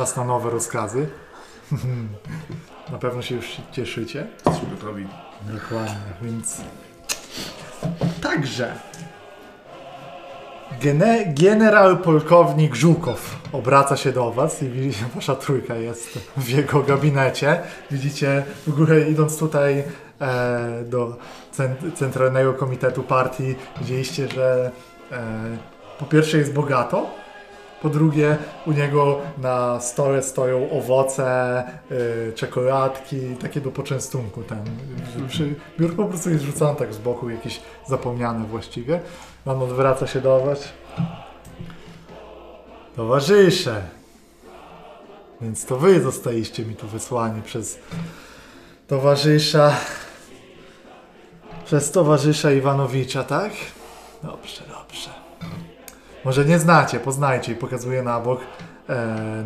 Czas na nowe rozkazy. Na pewno się już cieszycie. Jesteśmy gotowi. Dokładnie, więc... Także... Gene, generał polkownik Żukow obraca się do was i widzicie, wasza trójka jest w jego gabinecie. Widzicie, w ogóle idąc tutaj e, do cent, Centralnego Komitetu Partii, widzieliście, że e, po pierwsze jest bogato, po drugie u niego na stole stoją owoce, y, czekoladki, takie do poczęstunku. Ten, przy, biurko po prostu jest rzucone tak z boku, jakieś zapomniane właściwie. On odwraca się do was. Towarzysze! Więc to wy zostaliście mi tu wysłani przez towarzysza przez towarzysza Iwanowicza, tak? Dobrze, dobrze. Może nie znacie, poznajcie i pokazuję na bok e,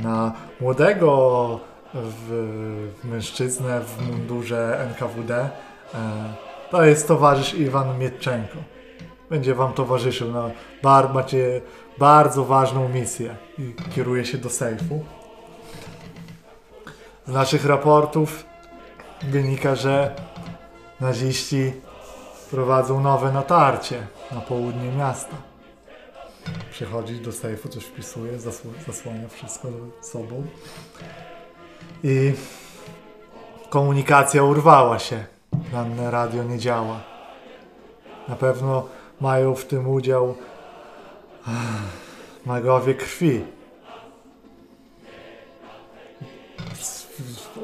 na młodego w, w mężczyznę w mundurze NKWD. E, to jest towarzysz Iwan Mietczenko. Będzie wam towarzyszył. No, bar, macie bardzo ważną misję i kieruje się do sejfu. Z naszych raportów wynika, że naziści prowadzą nowe natarcie na południe miasta. Przychodzi do sejfu, coś wpisuje, zasł- zasłania wszystko sobą. I komunikacja urwała się. Żadne radio nie działa. Na pewno mają w tym udział magowie krwi.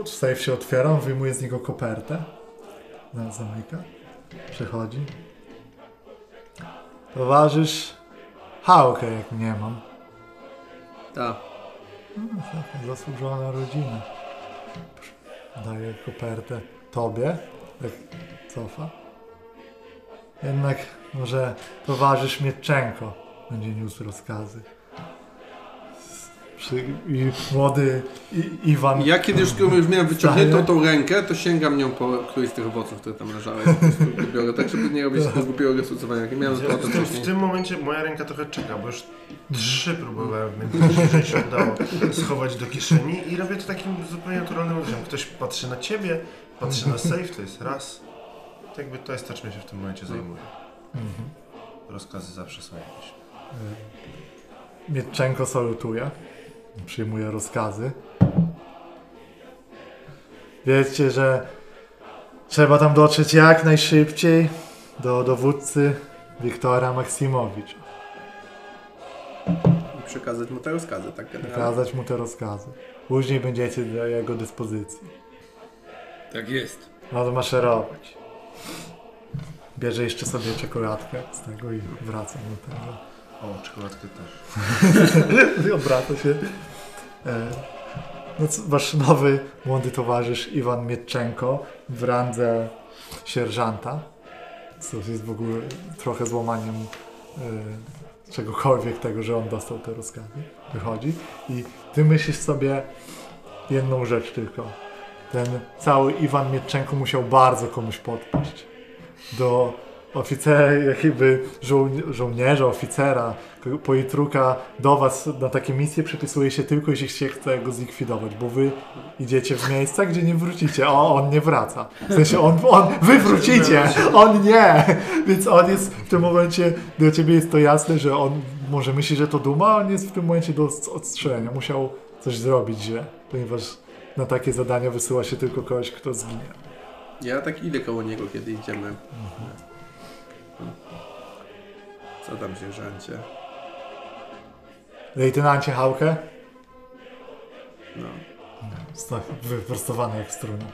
Sejf się otwiera, wyjmuje z niego kopertę. Zamyka. Przechodzi. Towarzysz Hałkę, jak nie mam. Tak. Taka zasłużona rodzina. Daję kopertę tobie, tak cofa. Jednak może towarzysz Mietczenko będzie niósł rozkazy. I młody I, Iwan. Ja kiedy już, już miałem wyciągniętą tą rękę, to sięgam nią po któryś z tych owoców, które tam leżały. Biorę tak, żeby nie robić tego głupiego rysowania. Jak miałem to Ja, w, tym, w tym momencie moja ręka trochę czeka, bo już trzy próbowałem, więc że się udało schować do kieszeni i robię to takim zupełnie naturalnym odruchem. Ktoś patrzy na ciebie, patrzy na safe, to jest raz. To jakby to jest to, czym się w tym momencie zajmuję. Mhm. Rozkazy zawsze są jakieś. Mietczenko salutuje. Przyjmuje rozkazy. Wiecie, że trzeba tam dotrzeć jak najszybciej do dowódcy Wiktora Maksimowicza. I przekazać mu te rozkazy, tak generalnie. Przekazać mu te rozkazy. Później będziecie do jego dyspozycji. Tak jest. No to maszerować. Bierze jeszcze sobie czekoladkę z tego i wraca do tego. O, czekoladkę też. I odwraca się. E, no, wasz nowy młody towarzysz Iwan Mietczenko w randze sierżanta, co jest w ogóle trochę złamaniem e, czegokolwiek tego, że on dostał te rozkazy, wychodzi i ty myślisz sobie jedną rzecz tylko. Ten cały Iwan Mietczenko musiał bardzo komuś podpaść. Do oficera, jakby żoł- żołnierza, oficera, politruka do was na takie misje przypisuje się tylko jeśli się chce go zlikwidować, bo wy idziecie w miejsca, gdzie nie wrócicie, a on nie wraca. W sensie on, on wy wrócicie, on nie. Więc on jest w tym momencie, dla ciebie jest to jasne, że on może myśli, że to duma, a on jest w tym momencie do odstrzelenia. Musiał coś zrobić źle, ponieważ na takie zadania wysyła się tylko kogoś, kto zginie. Ja tak idę koło niego, kiedy idziemy. Co tam się rzęcie? Lejtenancie Hałkę? No. Sta- Wyprostowany jak struna.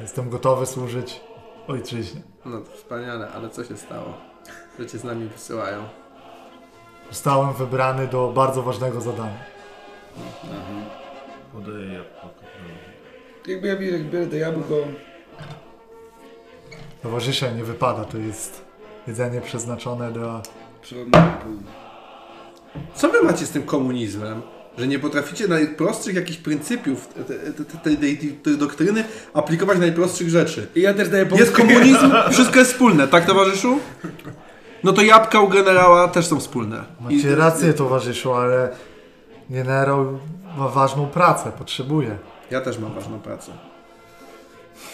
Jestem gotowy służyć ojczyźnie. no to wspaniale, ale co się stało? Że cię z nami wysyłają. Zostałem wybrany do bardzo ważnego zadania. Podaję jabłko. Jakby ja biorę to jabłko. Towarzysze, nie wypada, to jest jedzenie przeznaczone pół. Co wy macie z tym komunizmem? Że nie potraficie najprostszych jakichś pryncypiów te- te- te- tej, tej, tej, tej doktryny aplikować najprostszych rzeczy. I ja też daję Jest komunizm, wszystko jest wspólne, tak towarzyszu? No to jabłka u generała też są wspólne. Macie rację, towarzyszu, ale generał ma ważną pracę, potrzebuje. Ja też mam ważną pracę.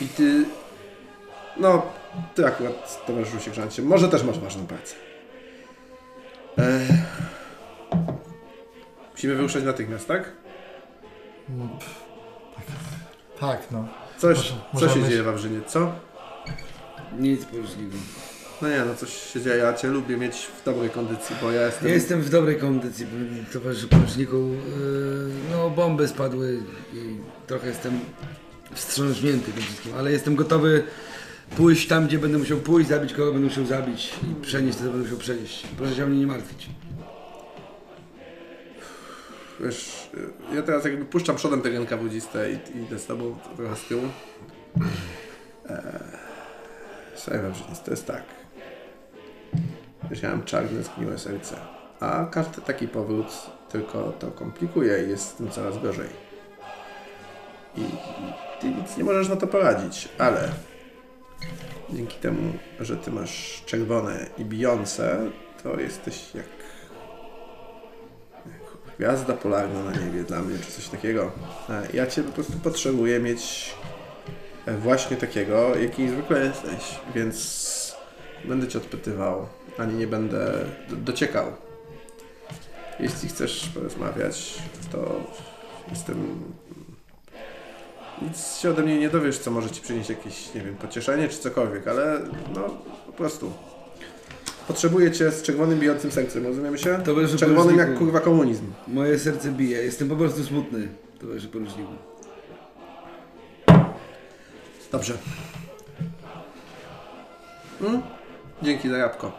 I ty... No, ty akurat, towarzyszu sierżancie, może też masz ważną pracę. Ech. Musimy wyruszać natychmiast, tak? Tak, no. Coś, Może- co się dzieje w Wawrzynie, co? Nic poruczniku. No nie, no coś się dzieje, ja Cię lubię mieć w dobrej kondycji, bo ja jestem... Ja jestem w dobrej kondycji, towarzyszu poruczniku. Yy, No, bomby spadły i trochę jestem wstrząśnięty tym wszystkim, ale jestem gotowy pójść tam, gdzie będę musiał pójść, zabić kogo będę musiał zabić i przenieść to, co będę musiał przenieść. Proszę się o mnie nie martwić. Wiesz, ja teraz jakby puszczam przodem tego NKWdzistę i, i idę z tobą trochę z tyłu. Eee, to jest tak. Wiesz, ja mam czarne, zgniłe serce. A każdy taki powrót tylko to komplikuje i jest z tym coraz gorzej. I, I ty nic nie możesz na to poradzić, ale dzięki temu, że ty masz czerwone i bijące, to jesteś jak gwiazda polarna na niebie dla mnie, czy coś takiego. E, Ja Cię po prostu potrzebuję mieć e, właśnie takiego, jaki zwykle jesteś, więc będę Cię odpytywał, ani nie będę do- dociekał. Jeśli chcesz porozmawiać, to jestem... Nic się ode mnie nie dowiesz, co może Ci przynieść jakieś, nie wiem, pocieszenie czy cokolwiek, ale no po prostu potrzebuję Cię z czerwonym bijącym sercem, rozumiemy się? Towarzyszu Czerwonym jak kurwa komunizm. Moje serce bije, jestem po prostu smutny, towarzyszu poruczniku. Dobrze. Mm? Dzięki za jabłko.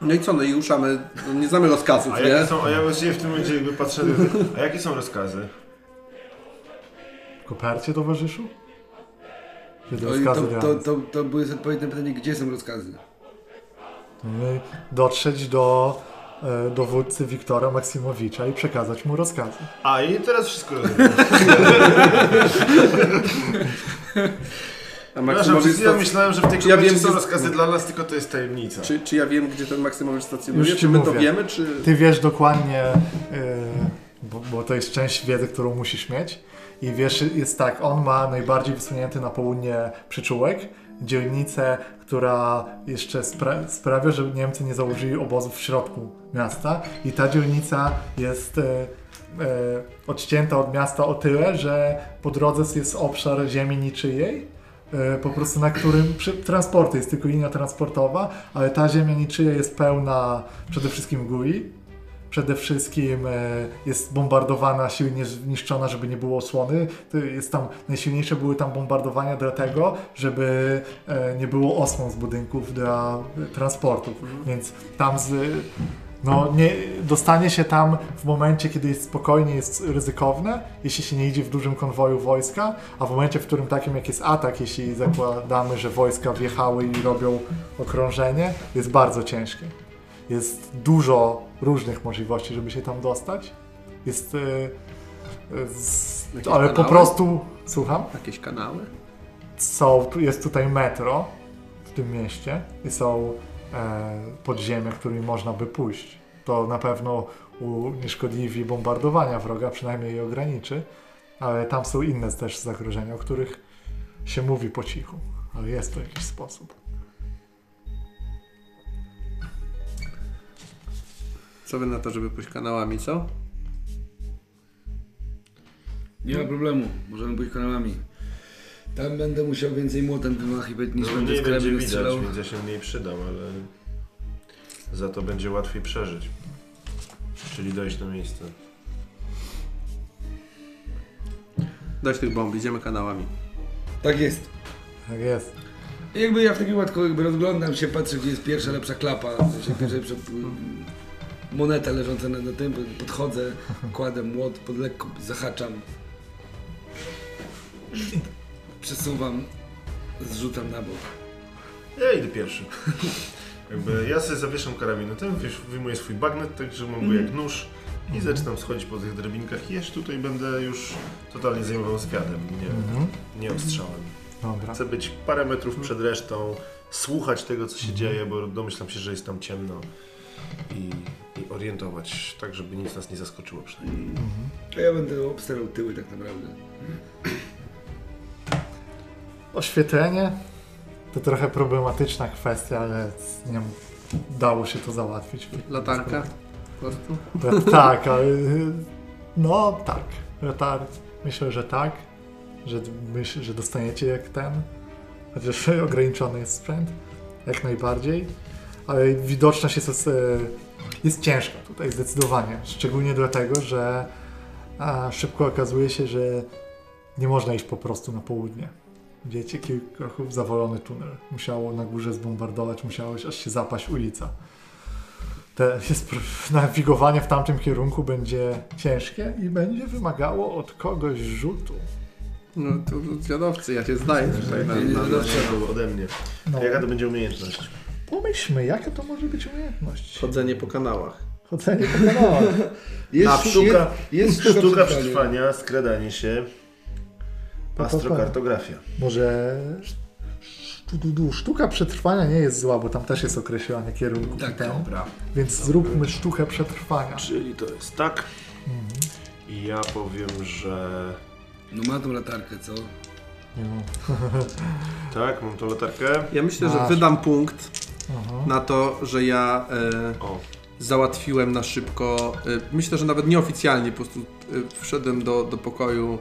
No i co, no i ruszamy. No nie znamy rozkazów, A nie? jakie są, a ja właściwie w tym momencie jakby patrzę, a jakie są rozkazy? W kopercie, towarzyszu? Kiedy No to, to, to, to było odpowiednie pytanie, gdzie są rozkazy? My dotrzeć do e, dowódcy Wiktora Maksimowicza i przekazać mu rozkazy. A i teraz wszystko. A Maksymowicz stac... myślałem, że w tej ja wiem, są gdzie- rozkazy dla nas, tylko to jest tajemnica. czy, czy ja wiem, gdzie ten Maksymowicz stacjonuje? Już ci Czy my to mówię. wiemy, czy... Ty wiesz dokładnie, e, bo, bo to jest część wiedzy, którą musisz mieć. I wiesz, jest tak, on ma najbardziej wysunięty na południe przyczółek, dzielnicę, która jeszcze spra- sprawia, że Niemcy nie założyli obozów w środku miasta. I ta dzielnica jest e, e, odcięta od miasta o tyle, że po drodze jest obszar ziemi niczyjej, e, po prostu na którym przy, transporty, jest tylko linia transportowa, ale ta ziemia niczyja jest pełna przede wszystkim gui, przede wszystkim e, jest bombardowana, silnie zniszczona, żeby nie było osłony. To jest tam, najsilniejsze były tam bombardowania dlatego, żeby e, nie było osłon z budynków dla transportów, więc tam z, no, nie, dostanie się tam w momencie, kiedy jest spokojnie, jest ryzykowne, jeśli się nie idzie w dużym konwoju wojska, a w momencie, w którym takim jak jest atak, jeśli zakładamy, że wojska wjechały i robią okrążenie, jest bardzo ciężkie. Jest dużo różnych możliwości, żeby się tam dostać. Jest. e, e, z, ale po kanały? prostu. Słucham? Jakieś kanały? Są, jest tutaj metro w tym mieście i są e, podziemia, którymi można by pójść. To na pewno unieszkodliwi bombardowania wroga, przynajmniej je ograniczy, ale tam są inne też zagrożenia, o których się mówi po cichu, ale jest to jakiś sposób. Co wy na to, żeby pójść kanałami, co? Nie ma problemu, możemy pójść kanałami. Tam będę musiał więcej młotem wymachiwać niż No, będę z będzie widać, strzelał. więc ja się mniej przydam, ale za to będzie łatwiej przeżyć. Czyli dojść na miejsce. Dość tych bomb, idziemy kanałami. Tak jest. Tak jest. I Jakby ja w takim wypadku jakby rozglądam się, patrzę gdzie jest pierwsza lepsza klapa, w sensie pierwsza lepsza moneta leżąca na, na tym, podchodzę, kładę młot, pod lekko zahaczam, przesuwam, zrzucam na bok. Ja idę pierwszy. Jakby ja sobie zawieszam karabinem, wyjmuję swój bagnet, tak że mam go jak nóż i zaczynam schodzić po tych drabinkach się tutaj będę już totalnie zajmował zwiadem, nie, Mhm. nie ostrzałem. Dobra. Chcę być parę metrów przed resztą, słuchać tego, co się dzieje, bo domyślam się, że jest tam ciemno i i orientować, tak żeby nic nas nie zaskoczyło przynajmniej. A ja będę obstawiał tyły tak naprawdę. Oświetlenie to trochę problematyczna kwestia, ale nie dało się to załatwić. Latarka? Po prostu? To- Tak, ale no tak. Latar, myślę, że tak. Że myślę, że dostaniecie jak ten. Chociaż ograniczony jest sprzęt. Jak najbardziej. Ale widoczność jest, e, jest ciężka tutaj zdecydowanie. Szczególnie dlatego, że a, szybko okazuje się, że nie można iść po prostu na południe. Wiecie, kilka kroków zawalony tunel. Musiało na górze zbombardować, musiałeś aż się zapaść ulica. Te, jest, nawigowanie w tamtym kierunku będzie ciężkie i będzie wymagało od kogoś rzutu. No to zwiadowcy, ja się zdaję tutaj na, na, na, Dlaczego ode mnie? No, Jaka to będzie umiejętność? Pomyślmy, jaka to może być umiejętność. chodzenie po kanałach. Chodzenie po kanałach. Jest, A, sztuka- jest, jest Sztuka przetrwania. skradanie się, astrokartografia. Może sztu- sztuka przetrwania nie jest zła, bo tam też jest określony kierunek. Tak, ten, dobra. Więc zróbmy sztukę przetrwania. Czyli to jest tak. Mhm. I ja powiem, że No ma tą latarkę, co? No. tak, mam tą latarkę. Ja myślę, że Masz. wydam punkt Aha. na to, że ja e, załatwiłem na szybko. E, myślę, że nawet nieoficjalnie po prostu e, wszedłem do, do pokoju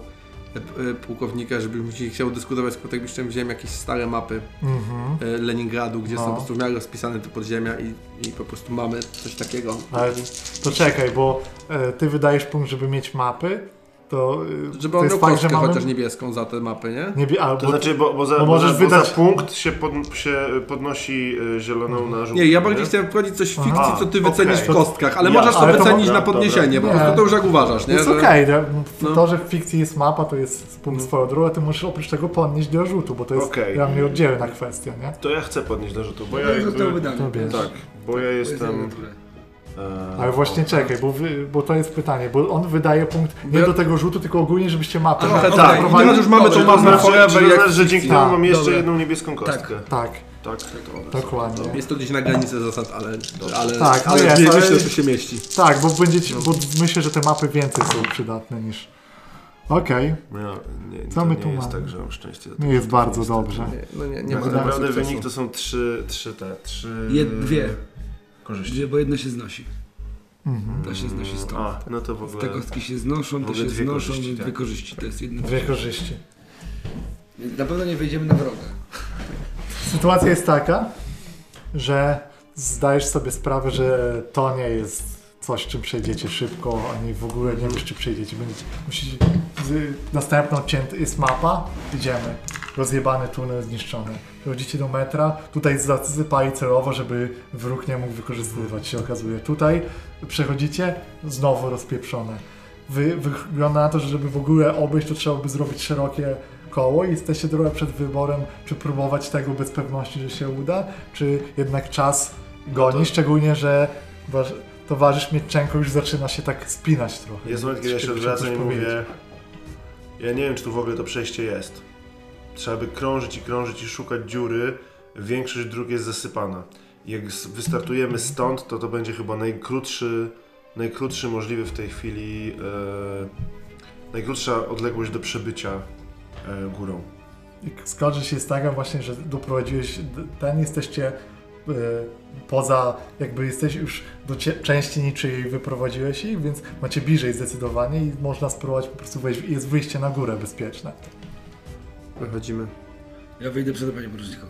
e, e, pułkownika, żeby się chciał dyskutować z Kotekbiszczem, wziąłem jakieś stare mapy Mhm. e, Leningradu, gdzie są No. po prostu w miarę rozpisane te podziemia i, i po prostu mamy coś takiego. Ale to czekaj, bo e, ty wydajesz punkt, żeby mieć mapy, to, e, Żeby to on jest miał fakt, że mamy... chociaż niebieską za te mapy, nie? Nie, bie- a, to bo, znaczy, bo, bo, za, bo bo, możesz bo wydać- za punkt się, pod, się podnosi y, zieloną na żółtą. Nie, ja bardziej chciałem wprowadzić coś w fikcji, Aha, co ty wycenisz okej. w kostkach, ale Ja- możesz to ale to wycenić mo- na dobra, podniesienie, po dobra. prostu to już jak uważasz, nie? jest Że- okej, okay, No. to, że w fikcji jest mapa, to jest punkt No. swoją drogą, a ty możesz oprócz tego podnieść do rzutu, bo to jest Okej. dla mnie oddzielna kwestia, nie? To ja chcę podnieść do rzutu, bo ja No, jakby... to bierz. Tak, bo ja jestem... E, Ale właśnie o, czekaj, bo, wy, bo to jest pytanie, bo on wydaje punkt nie Ja- do tego rzutu, tylko ogólnie, żebyście mapę Trochę tak, tak, i teraz już mamy tą mapę znaczy, czy forever jak znaczy, że dzięki Tak, temu mam jeszcze dobra. jedną niebieską kostkę? Tak, Tak, to dokładnie. Jest to gdzieś na granicy zasad, ale, ale, Tak, no ale jest, nie, ale- myślę, że to się mieści. Tak, bo będziecie, bo myślę, że te mapy więcej są przydatne niż... Okej, No, nie, Co my nie tu jest mamy? tak, że mam szczęście. nie jest bardzo Niestety. dobrze. Nie, no nie, nie Tak naprawdę wynik to są trzy, trzy te, trzy... Jed, dwie, Korzyści. dwie, bo jedno się znosi. Mhm. To się znosi stąd. A, no to w ogóle... Te kostki się znoszą, to się dwie znoszą, korzyści, więc tak. dwie korzyści. To jest jedno. Dwie korzyści. Więc Na pewno nie wejdziemy na wroga. Sytuacja jest taka, że zdajesz sobie sprawę, że to nie jest coś, czym przejdziecie szybko, ani w ogóle nie wiesz, czy przejdziecie. Będzie, musicie, następną cięty jest mapa, idziemy. Rozjebany tunel zniszczony. Dochodzicie do metra, tutaj zasypali celowo, żeby wróg nie mógł wykorzystywać się okazuje. Tutaj przechodzicie, znowu rozpieprzone. Wy, wygląda na to, że żeby w ogóle obejść, to trzeba by zrobić szerokie koło i jesteście trochę przed wyborem, czy próbować tego bez pewności, że się uda, czy jednak czas goni, to- szczególnie, że wasz towarzysz Mietczenko już zaczyna się tak spinać trochę. Jest moment, kiedy ja się Chciałbym odwracam coś i mówię... powiedzieć. Ja nie wiem, czy tu w ogóle to przejście jest. Trzeba by krążyć i krążyć i szukać dziury. Większość dróg jest zasypana. Jak wystartujemy stąd, to to będzie chyba najkrótszy, najkrótszy możliwy w tej chwili, e, najkrótsza odległość do przebycia e, górą. I Skorzysz jest taka właśnie, że doprowadziłeś ten, jesteście poza, jakby jesteś już do części niczyjej wyprowadziłeś ich, więc macie bliżej zdecydowanie i można spróbować po prostu wejść, jest wyjście na górę bezpieczne. Wychodzimy. Ja wyjdę przed panią poruczniką.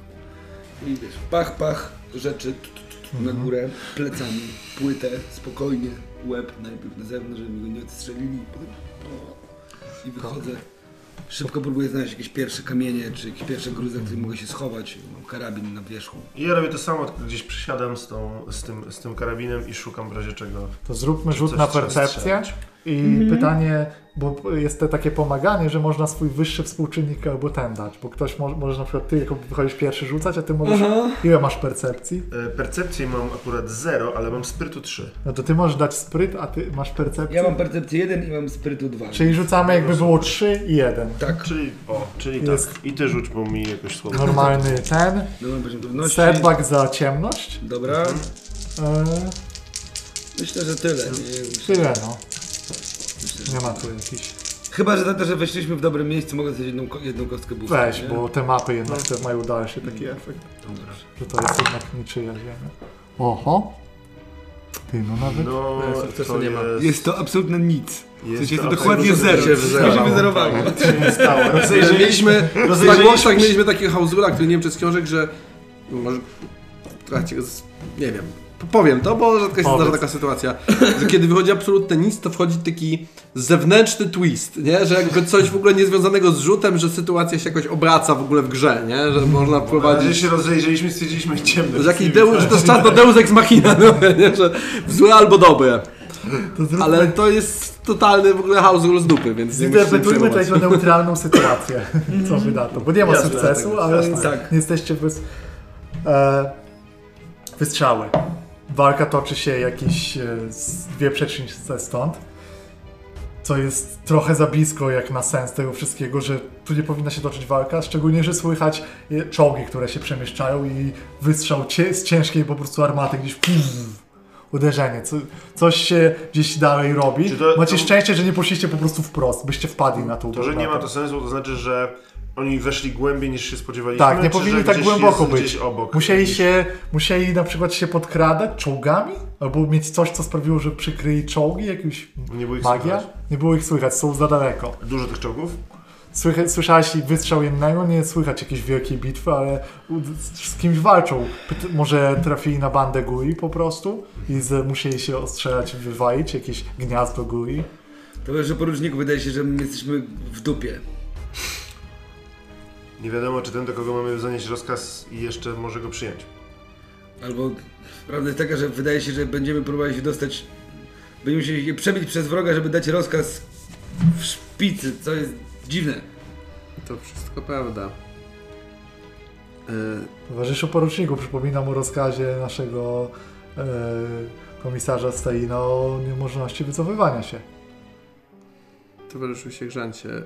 I wiesz, pach, pach, rzeczy tu, tu, tu, na Mhm. górę, plecami, płytę, spokojnie, łeb najpierw na zewnątrz, żeby mi go nie odstrzelili, potem i wychodzę. Szybko próbuję znaleźć jakieś pierwsze kamienie, czy jakieś pierwsze gruzy, na których mogę się schować. Mam karabin na wierzchu. I ja robię to samo, tylko gdzieś przysiadam z, tą, z, tym, z tym karabinem i szukam w razie czego. To zróbmy rzut na percepcję strzelać. I pytanie, bo jest to takie pomaganie, że można swój wyższy współczynnik albo ten dać, bo ktoś może, może na przykład ty jako wychodzisz pierwszy rzucać, a ty możesz, ile masz percepcji? E, percepcję mam akurat 0, ale mam sprytu 3. No to ty możesz dać spryt, a ty masz percepcję. Ja mam percepcję 1 i mam sprytu 2. Czyli rzucamy jakby było 3 i 1. Tak, Czyli, o, czyli Jest- tak. I ty rzuć, bo mi jakoś słabo. Normalny ten. dobra poziom trudności. Setback za ciemność. Dobra, E, Myślę, że tyle. Nie? Tyle, no. Nie ma tu jakichś... Chyba, że za to, że weszliśmy w dobrym miejscu, mogę sobie jedną, ko- jedną kostkę boosta. Weź, nie? bo te mapy jednak te mają dalszy taki efekt, Dobra. że to jest jednak niczyja ziemia. Oho! Ty, no nawet... No, Nie, sukcesu to nie ma. Jest, Jest to absolutnie nic. W jest sensie jest to dokładnie zero. się wyzerowało. To się wyzerowało. Tak, się stało. Mieliśmy, w tak mieliśmy takie hausula, który nie wiem czy z książek, że może trochę cię z- nie wiem. Powiem to, bo rzadko się Powiedz. zdarza taka sytuacja, że kiedy wychodzi absolutne nic, to wchodzi taki zewnętrzny twist, nie? Że jakby coś w ogóle niezwiązanego z rzutem, że sytuacja się jakoś obraca w ogóle w grze, nie? Że można Na razie wprowadzić... się rozejrzeliśmy i stwierdziliśmy ciemne. Że, jakiś deus, że to jest czas na Deus Ex Machina, no, nie? Że złe albo dobre. To Ale to jest totalny w ogóle house z dupy, więc nie zinterpretujmy przejmować. tego neutralną sytuację. Co wy na to? Bo nie ma Jasne, sukcesu, tak, ale. Tak. nie jesteście bez... E, wystrzały. Walka toczy się jakieś e, dwie przecznice stąd. Co jest trochę za blisko jak na sens tego wszystkiego, że tu nie powinna się toczyć walka, szczególnie, że słychać e, czołgi, które się przemieszczają i wystrzał z ciężkiej po prostu armaty gdzieś uderzenie. Co, coś się gdzieś dalej robi. To- Macie to- szczęście, że nie poszliście po prostu wprost, byście wpadli na tą To, że nie ma to sensu, to znaczy, że oni weszli głębiej niż się spodziewaliśmy. Tak, nie czy powinni że tak głęboko być. Musieli Jakiś- się, musieli na przykład się podkradać czołgami? Albo mieć coś, co sprawiło, że przykryli czołgi, jakąś Nie było ich magia? słychać. Nie było ich słychać, są za daleko. Dużo tych czołgów? Słychać, słyszałeś wystrzał jednego, nie słychać jakiejś wielkiej bitwy, ale z kimś walczą. Pyt- może trafili na bandę gui po prostu i z, musieli się ostrzelać, wywalić jakieś gniazdo gui. To wiesz, że poruczniku wydaje się, że my jesteśmy w dupie. Nie wiadomo, czy ten, do kogo mamy zanieść rozkaz i jeszcze może go przyjąć. Albo prawda jest taka, że wydaje się, że będziemy próbowali się dostać, będziemy musieli się przebić przez wroga, żeby dać rozkaz w szpicy, co jest dziwne. To wszystko prawda. E, Towarzyszu poruczniku, przypominam o rozkazie naszego e, komisarza Stalina o niemożności wycofywania się. Towarzyszu Sierżancie, e,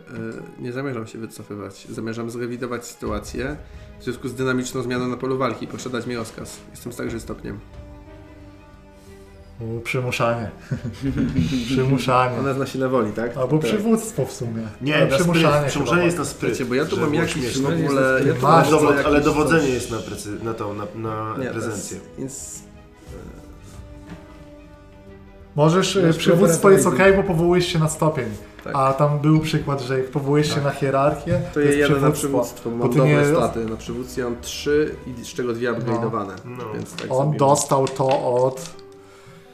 nie zamierzam się wycofywać. Zamierzam zrewidować sytuację w związku z dynamiczną zmianą na polu walki. Proszę dać mi rozkaz. Jestem starszy stopniem. U, Przymuszanie. przymuszanie. Ona jest na sile woli, tak? Albo tak. przywództwo w sumie. Nie, Ale przymuszanie. spryt. Jest na spryt. Wiecie, bo ja tu mam jakiś w ogóle... Ja tu Masz Dowod, ale dowodzenie coś- jest na, precy- na tą, na, na Nie, prezencję. jest Możesz, e, Masz przywództwo jest ok, bo powołujesz się na stopień. Tak. A tam był przykład, że jak powołujesz się na hierarchię, To ja jest jadę na przywództwo. mam dobre nie- staty. Na przywództwie mam 3, i z czego dwie upgrade'owane. No. Więc tak On dostał to od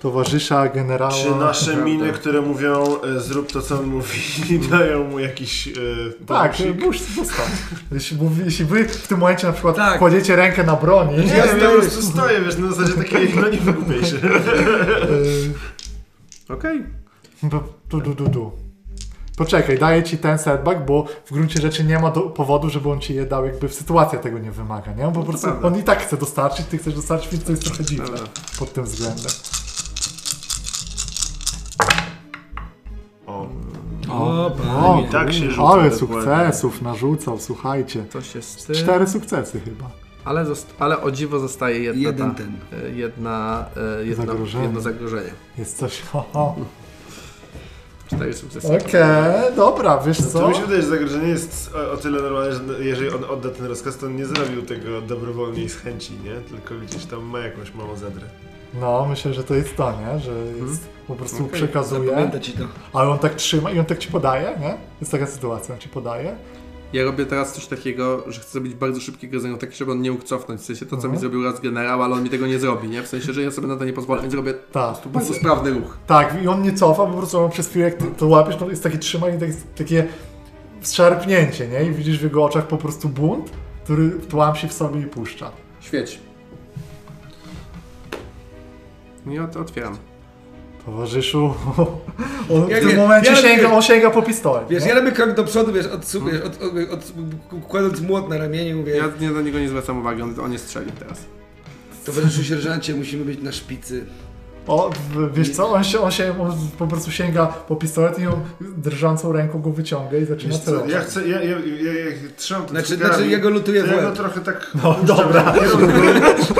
towarzysza generała. Czy nasze miny, które mówią e, zrób to, co on mówi, dają mu jakiś e, Tak, bonusik? busz, dostał. Jeśli, mówi- jeśli wy w tym momencie na przykład Tak. kładziecie rękę na broni, Nie, yy, ja po prostu stoję, wiesz, na zasadzie takiej, no nie wygłupiej się. Okej. Du, du, du, du, du. Poczekaj, daję ci ten setback, bo w gruncie rzeczy nie ma do, powodu, żeby on ci je dał, jakby sytuacja tego nie wymaga, nie? On po prostu, prawda. on i tak chce dostarczyć, ty chcesz dostarczyć, więc to jest trochę dziwne Prawda. pod tym względem. O, O, O, panie. tak się rzuca ale dokładnie. sukcesów narzucał, słuchajcie. To się z tym... Cztery sukcesy chyba. Ale, ale o dziwo zostaje jedna Jeden ta, ten. e, Jedna, e, jedna, Zagrożenie. jedno zagrożenie. Jest coś, ho, ho. Cztery sukcesy. Okej, dobra, wiesz To co? mi się wydaje, że zagrożenie jest o, o tyle normalne, że jeżeli on odda ten rozkaz, to on nie zrobił tego dobrowolnie i z chęci, nie? Tylko gdzieś tam ma jakąś małą zadrę. No, myślę, że to jest to, nie? Że jest, po prostu Okej, przekazuje, Zapamięta ci to. ale on tak trzyma i on tak ci podaje, nie? Jest taka sytuacja, on ci podaje. Ja robię teraz coś takiego, że chcę zrobić bardzo szybkiego zero, tak żeby on nie mógł cofnąć. W sensie to, co Mhm. mi zrobił raz generał, ale on mi tego nie zrobi, nie? W sensie, że ja sobie na to nie pozwolę, więc robię po Tak. prostu bardzo sprawny ruch. Tak, i on nie cofa, po prostu on przez chwilę, jak ty to łapiesz, to jest takie trzymanie, tak, takie szarpnięcie, nie? I widzisz w jego oczach po prostu bunt, który tłamsi w sobie i puszcza. Świeć. I ja to otwieram. Towarzyszu, on w tym momencie ja sięga, on sięga po pistolet. Wiesz, nie? ja robię krok do przodu, wiesz, od, wiesz, od, od, od, kładąc młot na ramieniu, mówię, Ja nie, do niego nie zwracam uwagi, on, on nie strzeli teraz. towarzyszu sierżancie, musimy być na szpicy. O, wiesz co, on się, on się on po prostu sięga po pistolet i on drżącą ręką go wyciąga i zaczyna celować. ja chcę, ja, ja, ja, ja trzymam ten Znaczy, znaczy ja go lutuję w to ja go łeb. trochę tak... No dobra.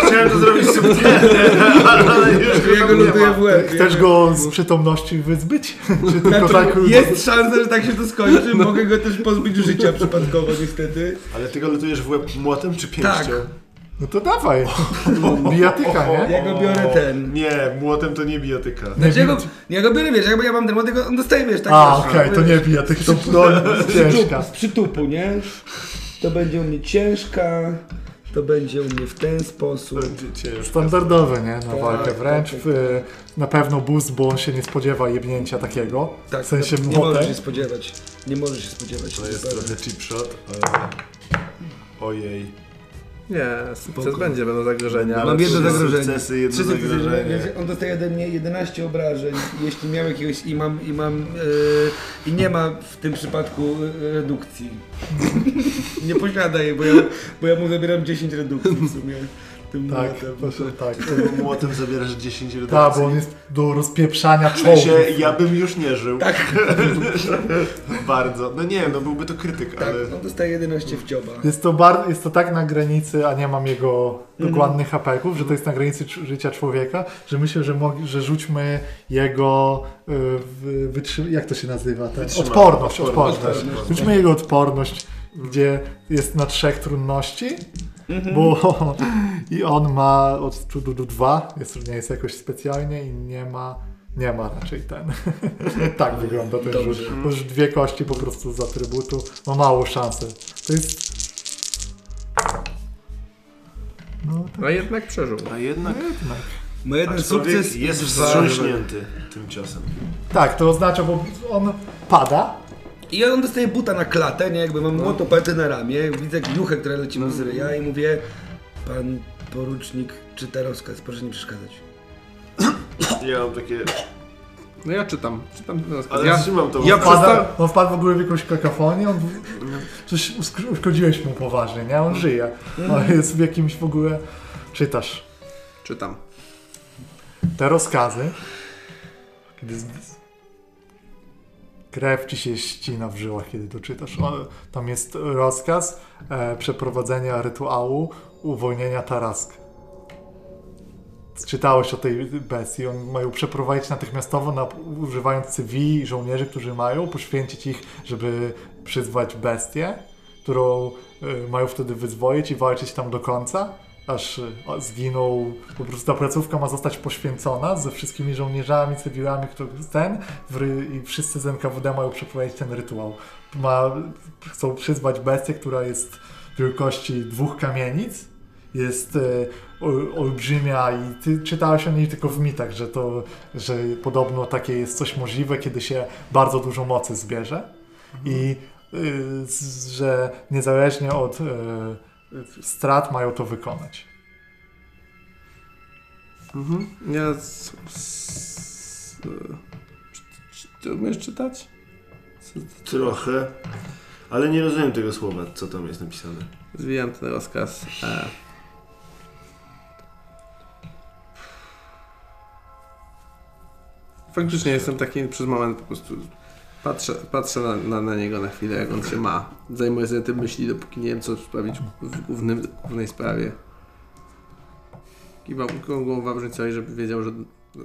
Chciałem to zrobić subtelnie, ale już Ja go lutuję w łeb. Chcesz go z przytomności wyzbyć? Czy tylko Znaczy, tak... jest szansa, że tak się to skończy. Mogę go też pozbyć życia przypadkowo niestety. Ale ty go lutujesz w łeb młotem czy pięścią? Tak. No to dawaj. Bijatyka, nie? Ja go biorę ten. Nie, młotem to nie bijatyka. Znaczy, ja, go, ja go biorę, wiesz, jakby ja mam ten młody, on dostaje, wiesz, tak A, okej, to nie bijatyka, to no, ciężka. z przytupu, nie? To będzie u mnie ciężka, to będzie u mnie w ten sposób. Będzie ciężko. Standardowe, nie? Na Tak, walkę wręcz. tak, W, na pewno boost, bo on się nie spodziewa jebnięcia takiego. Tak, w sensie nie możesz młotem. się spodziewać. Nie możesz się spodziewać. To jest trochę cheap shot, ale... Ojej. Nie, sukces Spoko. będzie, będą zagrożenia. Mam jedno zagrożenie. sukcesy, jedno Trzy sukcesy, zagrożenie. więc On dostaje ode mnie 11 obrażeń. Jeśli miał jakiegoś i mam, i mam yy, i nie ma w tym przypadku yy, redukcji. nie posiada jej, bo ja, bo ja mu zabieram 10 redukcji w sumie. Tym Tak, młotem. proszę, tak. Tym młotem zabierasz 10 redukcji. Tak, bo on jest do rozpieprzania W czołgów. sensie, ja bym już nie żył. Tak, Bardzo. No nie, no byłby to krytyk, tak, ale... on dostaje 11 w cioba. Jest to, bar- jest to tak na granicy, a nie mam jego dokładnych hapeków, że to jest na granicy życia człowieka, że myślę, że, mog- że rzućmy jego y, w- wytrzy- jak to się nazywa? Ten? Odporność, odporność, odporność. odporność. Rzućmy jego odporność, gdzie jest na trzech trudności, bo i on ma od do dwa, jest, nie jest jakoś specjalnie i nie ma nie ma raczej ten. tak wygląda ten Dobrze. rzut. Bo już dwie kości po prostu z atrybutu ma małą szansę. To jest no, No jednak przeżył. A jednak... jednak. Ma jeden sukces jest wstrząśnięty tym ciosem. Tak, to oznacza, bo on pada. I on dostaje buta na klatę, nie? Jakby mam młot oparty na ramię, widzę gluchę, która leci mu z ryja i mówię Pan porucznik czyta rozkaz, proszę nie przeszkadzać. Ja mam takie... No ja czytam, czytam ten rozkaz. Ale Ja, trzymam to. ja w- przestałem- Pada, on wpadł w ogóle w jakąś kakafonię, on coś usk- uszkodziłeś mu poważnie, nie? On żyje. On jest w jakimś w ogóle... Czytasz czytam. te rozkazy, kiedy z... krew ci się ścina w żyłach, kiedy to czytasz. O, tam jest rozkaz e, przeprowadzenia rytuału uwolnienia Tarask. Czytałeś o tej bestii. On mają przeprowadzić natychmiastowo, na, używając cywili żołnierzy, którzy mają, poświęcić ich, żeby przyzwać bestię, którą y, mają wtedy wyzwolić i walczyć tam do końca, aż y, o, zginął. Po prostu ta placówka ma zostać poświęcona ze wszystkimi żołnierzami, cywilami, którzy ten i wszyscy z NKWD mają przeprowadzić ten rytuał. Ma, chcą przyzwać bestię, która jest wielkości dwóch kamienic jest e, ol- olbrzymia i ty czytałeś o niej tylko w mitach, że to, że podobno takie jest coś możliwe, kiedy się bardzo dużo mocy zbierze i y, z- że niezależnie od e, strat mają to wykonać. Mhm. Ja... Z, z, czy, czy ty umiesz czytać? Trochę. Ale nie rozumiem tego słowa, co tam jest napisane. Zwijam ten rozkaz. E. Faktycznie jestem taki przez moment po prostu patrzę, patrzę na, na, na niego na chwilę, jak on się ma. Zajmuję sobie tym myśli, dopóki nie wiem, co sprawić w głównym, głównej sprawie. Kiwam głową Wawrzyńcowi, żeby wiedział, że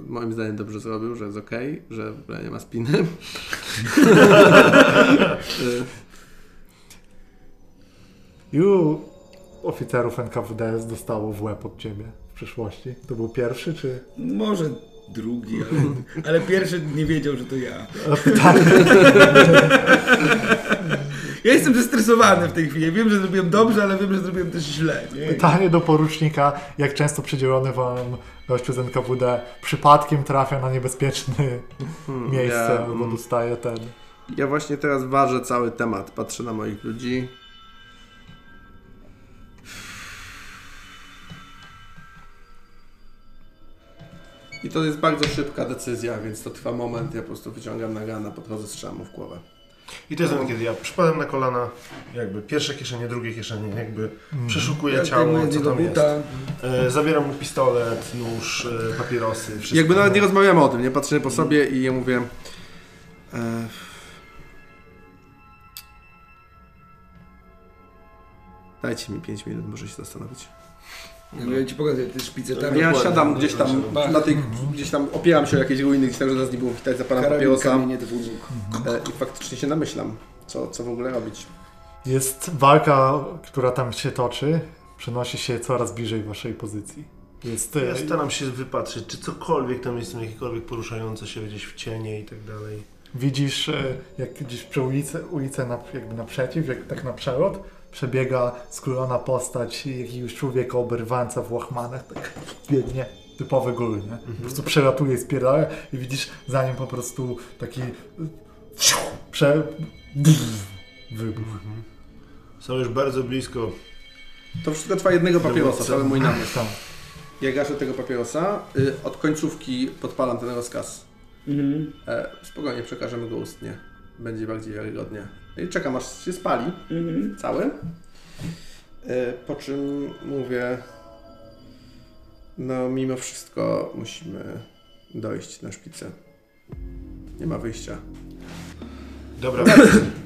moim zdaniem dobrze zrobił, że jest okej, że w ogóle nie ma spiny. Ilu oficerów NKWD dostało w łeb od ciebie w przeszłości? To był pierwszy, czy... Może drugi, ale, ale pierwszy nie wiedział, że to ja. Ja jestem zestresowany w tej chwili. Wiem, że zrobiłem dobrze, ale wiem, że zrobiłem też źle. Nie? Pytanie do porucznika, jak często przydzielony wam gościu z NKWD przypadkiem trafia na niebezpieczne hmm, miejsce ja, albo mm, dostaje ten... Ja właśnie teraz ważę cały temat, patrzę na moich ludzi. I to jest bardzo szybka decyzja, więc to trwa moment. Ja po prostu wyciągam nagana, podchodzę, strzelam mu w głowę. I to jest ten, kiedy ja przypadam na kolana, jakby pierwsze kieszenie, drugie kieszenie, jakby przeszukuję Ja ciało, co tam jest. E, zabieram mu pistolet, nóż, e, papierosy, wszystko. Jakby nawet nie rozmawiamy o tym, nie patrzę po sobie i ja mówię. E... Dajcie mi 5 minut, muszę się zastanowić. Ja ci pokazuję te szpice tam. Ja dokładnie. siadam gdzieś tam, na tej, gdzieś tam opieram się o jakieś ruiny, gdzieś tam, że nas nie było widać, zapalam Karabin, papierosa półbóg. e, i faktycznie się namyślam, co, co w ogóle robić. Jest walka, która tam się toczy, przenosi się coraz bliżej waszej pozycji. Jest, e, Ja staram się wypatrzeć, czy cokolwiek tam jest, jakiekolwiek poruszające się gdzieś w cienie i tak dalej. Widzisz, e, jak gdzieś przy ulicy, ulicę na, jakby naprzeciw, jak tak na przelot, przebiega skrólona postać jakiegoś człowieka oberwańca w łachmanach, tak biegnie, typowy góry, nie? Po prostu przelatuje i spierdala i widzisz za nim po prostu taki prze... wybuch. Są już bardzo blisko. To wszystko trwa jednego papierosa, cały mój namysł. Tam. Ja gaszę tego papierosa, y, od końcówki podpalam ten rozkaz. Mhm. E, spokojnie przekażemy go ustnie. Będzie bardziej wiarygodnie. I czekam aż się spali. Mhm. Cały. E, po czym mówię, no mimo wszystko musimy dojść na szpicę. Nie ma wyjścia. Dobra,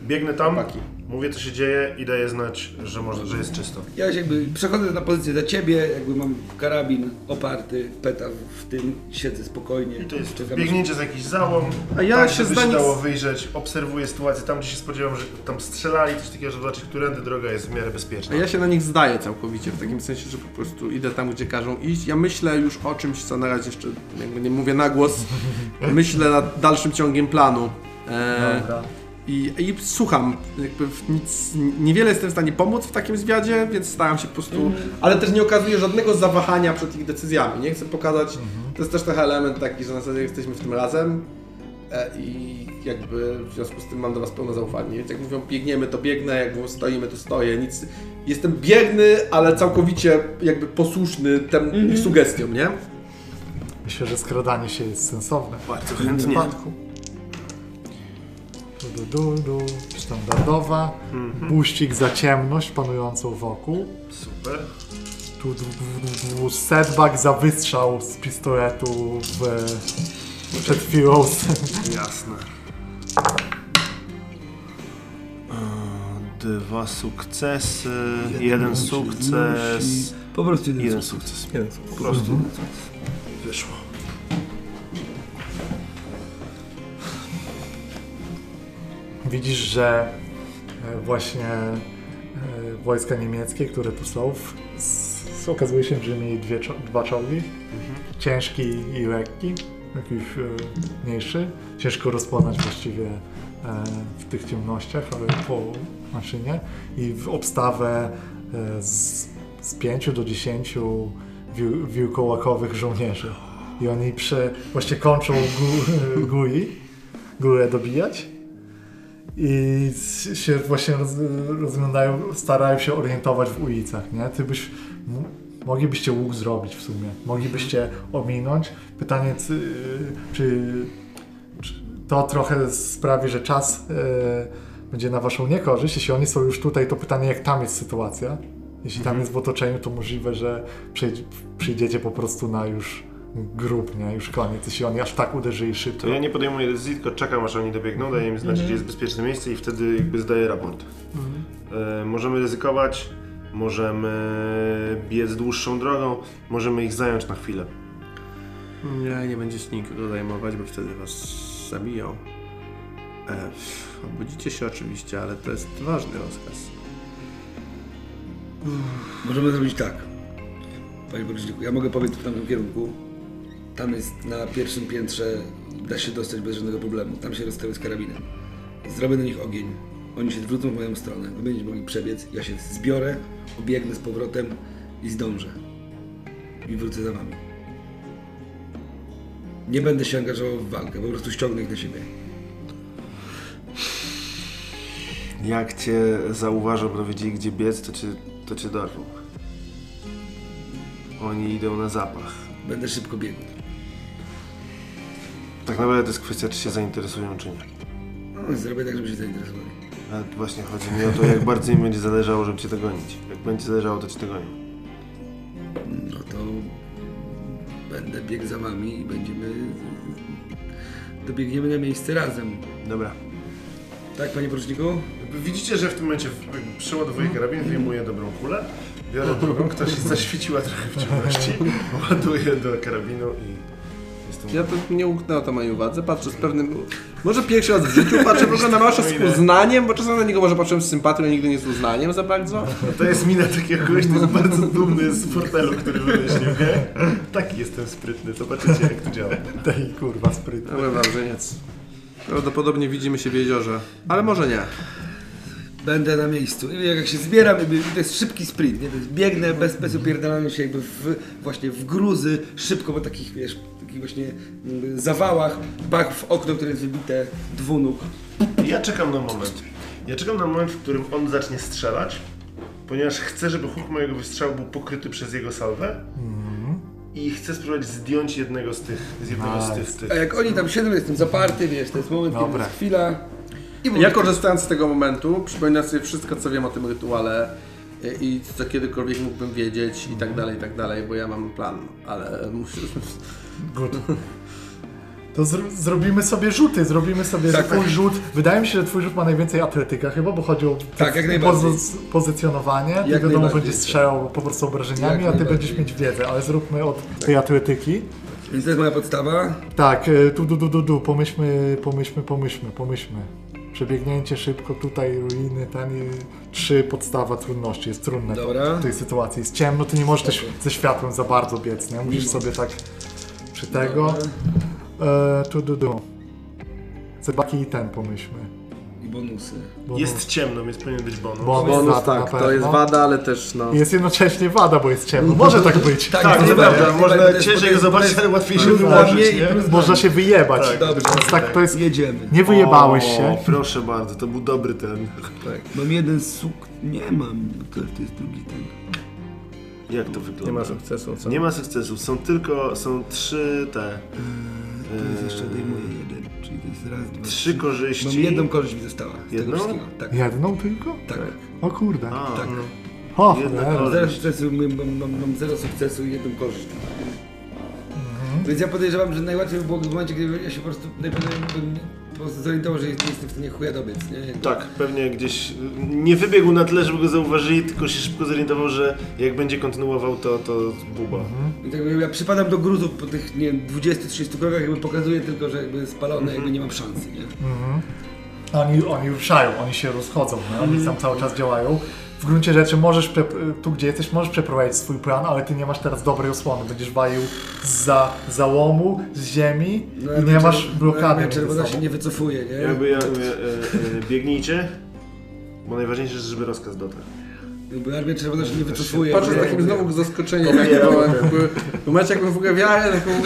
biegnę tam, Chłopaki. Mówię co się dzieje i daję znać, że, może, że jest czysto. Ja się jakby przechodzę na pozycję za ciebie, jakby mam karabin oparty, peta w tym, siedzę spokojnie. I to jest czekam, biegnięcie z jakiś załom, A ja tak, się żeby zda się nic- dało wyjrzeć, obserwuję sytuację tam, gdzie się spodziewam, że tam strzelali, coś takiego, żeby zobaczyć, którędy droga jest w miarę A bezpieczna. ja się na nich zdaję całkowicie, w takim sensie, że po prostu idę tam, gdzie każą iść. Ja myślę już o czymś, co na razie jeszcze jakby nie mówię na głos. Myślę nad dalszym ciągiem planu. E, Dobra. I, I słucham, jakby w nic, niewiele jestem w stanie pomóc w takim zwiadzie, więc staram się po prostu, ale też nie okazuję żadnego zawahania przed ich decyzjami. Nie chcę pokazać, to jest też trochę element taki, że na zasadzie jesteśmy w tym razem e, i jakby w związku z tym mam do Was pełne zaufanie. Więc jak mówią biegniemy, to biegnę, jak mówią stoimy, to stoję. Nic, jestem bierny, ale całkowicie jakby posłuszny tym ich sugestiom, nie? Myślę, że skradanie się jest sensowne. Bardzo W tym chętnie. wypadku. Du, du, du. Standardowa. Buścik za ciemność panującą wokół. Super. Tu, du, du, du. Setback za wystrzał z pistoletu w, przed chwilą. Jasne. E, Dwa sukcesy, jeden sukces, Po prostu jeden jeden sukces. sukces. Jeden sukces. Po prostu wyszło. Widzisz, że e, właśnie e, wojska niemieckie, które tu są, okazuje się, że mieli dwie, dwa czołgi. Ciężki i lekki, jakiś e, mniejszy. Ciężko rozpoznać właściwie w tych ciemnościach, ale po maszynie. I w obstawę z, z 5 do 10 wił, wiłkołakowych żołnierzy. I oni prze, właśnie kończą gó, gui, górę dobijać i się właśnie roz, rozglądają, starają się orientować w ulicach, nie? Ty byś, moglibyście łuk zrobić w sumie, moglibyście ominąć. Pytanie, czy, czy, czy to trochę sprawi, że czas e, będzie na waszą niekorzyść. Jeśli oni są już tutaj, to pytanie, jak tam jest sytuacja. Jeśli tam jest w otoczeniu, to możliwe, że przyjdzie, przyjdziecie po prostu na już grób, nie? Już koniec, jeśli oni aż tak uderzyli szybko. To ja nie podejmuję decyzji, tylko czekam aż oni dobiegną, daję im znać, gdzie jest bezpieczne miejsce i wtedy jakby zdaję raport. E, możemy ryzykować, możemy biec dłuższą drogą, możemy ich zająć na chwilę. Nie, nie będziecie nikogo zajmować, bo wtedy was zabiją. E, obudzicie się oczywiście, ale to jest ważny rozkaz. Możemy zrobić tak. Panie Boryśniku, ja mogę powiedzieć w tamtym kierunku. Tam jest na pierwszym piętrze, da się dostać bez żadnego problemu. Tam się rozstawię z karabinem. Zrobię na nich ogień. Oni się zwrócą w moją stronę. Wy będziecie mogli przebiec. Ja się zbiorę, obiegnę z powrotem i zdążę. I wrócę za wami. Nie będę się angażował w walkę, po prostu ściągnę ich na siebie. Jak cię zauważą, bo wiedzieli gdzie biec, to cię, to cię dorwą. Oni idą na zapach. Będę szybko biegł. Tak naprawdę to jest kwestia, czy się zainteresują, czy nie. No, zrobię tak, żeby się zainteresowali. Ale właśnie chodzi mi o to, jak bardzo im będzie zależało, żeby cię dogonić. Jak będzie zależało, to cię dogonią. No to będę biegł za wami i będziemy. Dobiegniemy na miejsce razem. Dobra. Tak, panie poruczniku? Widzicie, że w tym momencie przeładowuję karabin, wyjmuję dobrą kulę, biorę drugą, ktoś zaświeciła trochę w ciemności, ładuję do karabinu i jestem... Ja to nie umknęło to mojej uwadze, patrzę z pewnym... Może pierwszy raz w życiu patrzę w ogóle na Masza z uznaniem, bo czasem na niego może patrzyłem z sympatią, a nigdy nie z uznaniem za bardzo. To jest mina takiego kogoś, kto jest bardzo dumny z portelu, który wymyślił, nie? Taki jestem sprytny, zobaczycie jak to działa. Tej kurwa sprytny. Że nic. Prawdopodobnie widzimy się w jeziorze, ale może nie. Będę na miejscu. I jak się zbieram, jakby, to jest szybki sprint, nie? To jest biegnę bez, bez upierdalania się jakby w, właśnie w gruzy, szybko po takich, wiesz, takich właśnie zawałach, bach w okno, które jest wybite, dwunóg. Ja czekam na moment. Ja czekam na moment, w którym on zacznie strzelać, ponieważ chcę, żeby huk mojego wystrzału był pokryty przez jego salwę i chcę spróbować zdjąć jednego z tych, z jednego z tych, tych. A jak oni tam siedzą, jestem zaparty, wiesz, to jest moment, kiedy Dobra. jest chwila. I Ja korzystając z tego momentu, przypominam sobie wszystko, co wiem o tym rytuale i co kiedykolwiek mógłbym wiedzieć i tak dalej, i tak dalej, bo ja mam plan, ale muszę... Good. To zr- zrobimy sobie rzuty, zrobimy sobie Tak, twój tak. rzut. Wydaje mi się, że twój rzut ma najwięcej atletyka chyba, bo chodzi o Tak, jak pozy- pozycjonowanie. Ty Jak wiadomo, najbardziej. będzie strzelał po prostu obrażeniami, Jak a ty będziesz mieć wiedzę, ale zróbmy od tej atletyki. Więc to jest moja podstawa. Tak, e, tu, du, du, du, du, pomyślmy, pomyślmy, pomyślmy, pomyślmy. Przebiegnięcie szybko, tutaj ruiny, ten i trzy podstawa trudności. Jest trudne Dobra. w tej sytuacji. Jest ciemno, ty nie możesz też ze światłem za bardzo biec, nie? Musisz sobie tak przy tego. E, tu, du, du. Zebaki i ten pomyślmy. Bonusy. Bo Jest ciemno, więc powinien być bonus. Bonus. Bonus na- tak, na to jest wada, ale też no... Jest jednocześnie wada, bo jest ciemno. Może tak być. Tak, Tak, to prawda, można ciężej go zobaczyć, ale łatwiej się plus dla wyłożyć, Można się wyjebać. Tak. Dobrze, Więc tak, to jest... Jedziemy. Nie wyjebałeś się. Proszę bardzo, to był dobry ten. Tak. Mam jeden suk... Nie mam, to, to jest drugi ten. Jak to wygląda? Nie ma sukcesu, co? Nie ma sukcesów, są tylko, są trzy te, To jest jeszcze odejmuję jeden, czyli to jest raz, dwa, trzy korzyści. Mam jedną korzyść mi została. z tego Jedną? wszystkiego. Tak, Jedną tylko? tak. O kurde. A, Tak. O, Jedna cholera. korzyść. Zero sukcesu, mam, mam, mam, mam zero sukcesu i jedną korzyść. Więc ja podejrzewam, że najłatwiej by było w momencie, kiedy ja się po prostu najpewniej bym po prostu zorientował, że nie jestem w stanie chuja dobiec, nie? Jakby- Tak, pewnie gdzieś nie wybiegł na tyle, żeby go zauważyli, tylko się szybko zorientował, że jak będzie kontynuował, to, to buba. I tak jakby ja przypadam do gruzów po tych, nie wiem, 20-30 krokach, jakby pokazuję tylko, że jakby spalone, jakby nie mam szansy, nie? Oni, oni ruszają, oni się rozchodzą, nie? oni tam cały czas działają. W gruncie rzeczy możesz, tu gdzie jesteś, możesz przeprowadzić swój plan, ale ty nie masz teraz dobrej osłony. Będziesz walił za załomu, z ziemi No, i jakby nie masz blokady jakby między Czerwona się nie wycofuje, nie? Jakby ja mówię, e, e, biegnijcie, bo najważniejsze jest, żeby rozkaz dotarł. Jakby armia czerwona się nie wycofuje. Patrzę z takim znowu zaskoczeniem, jak byłem, jakby, w momencie jakbym w ogóle wiarę, taką...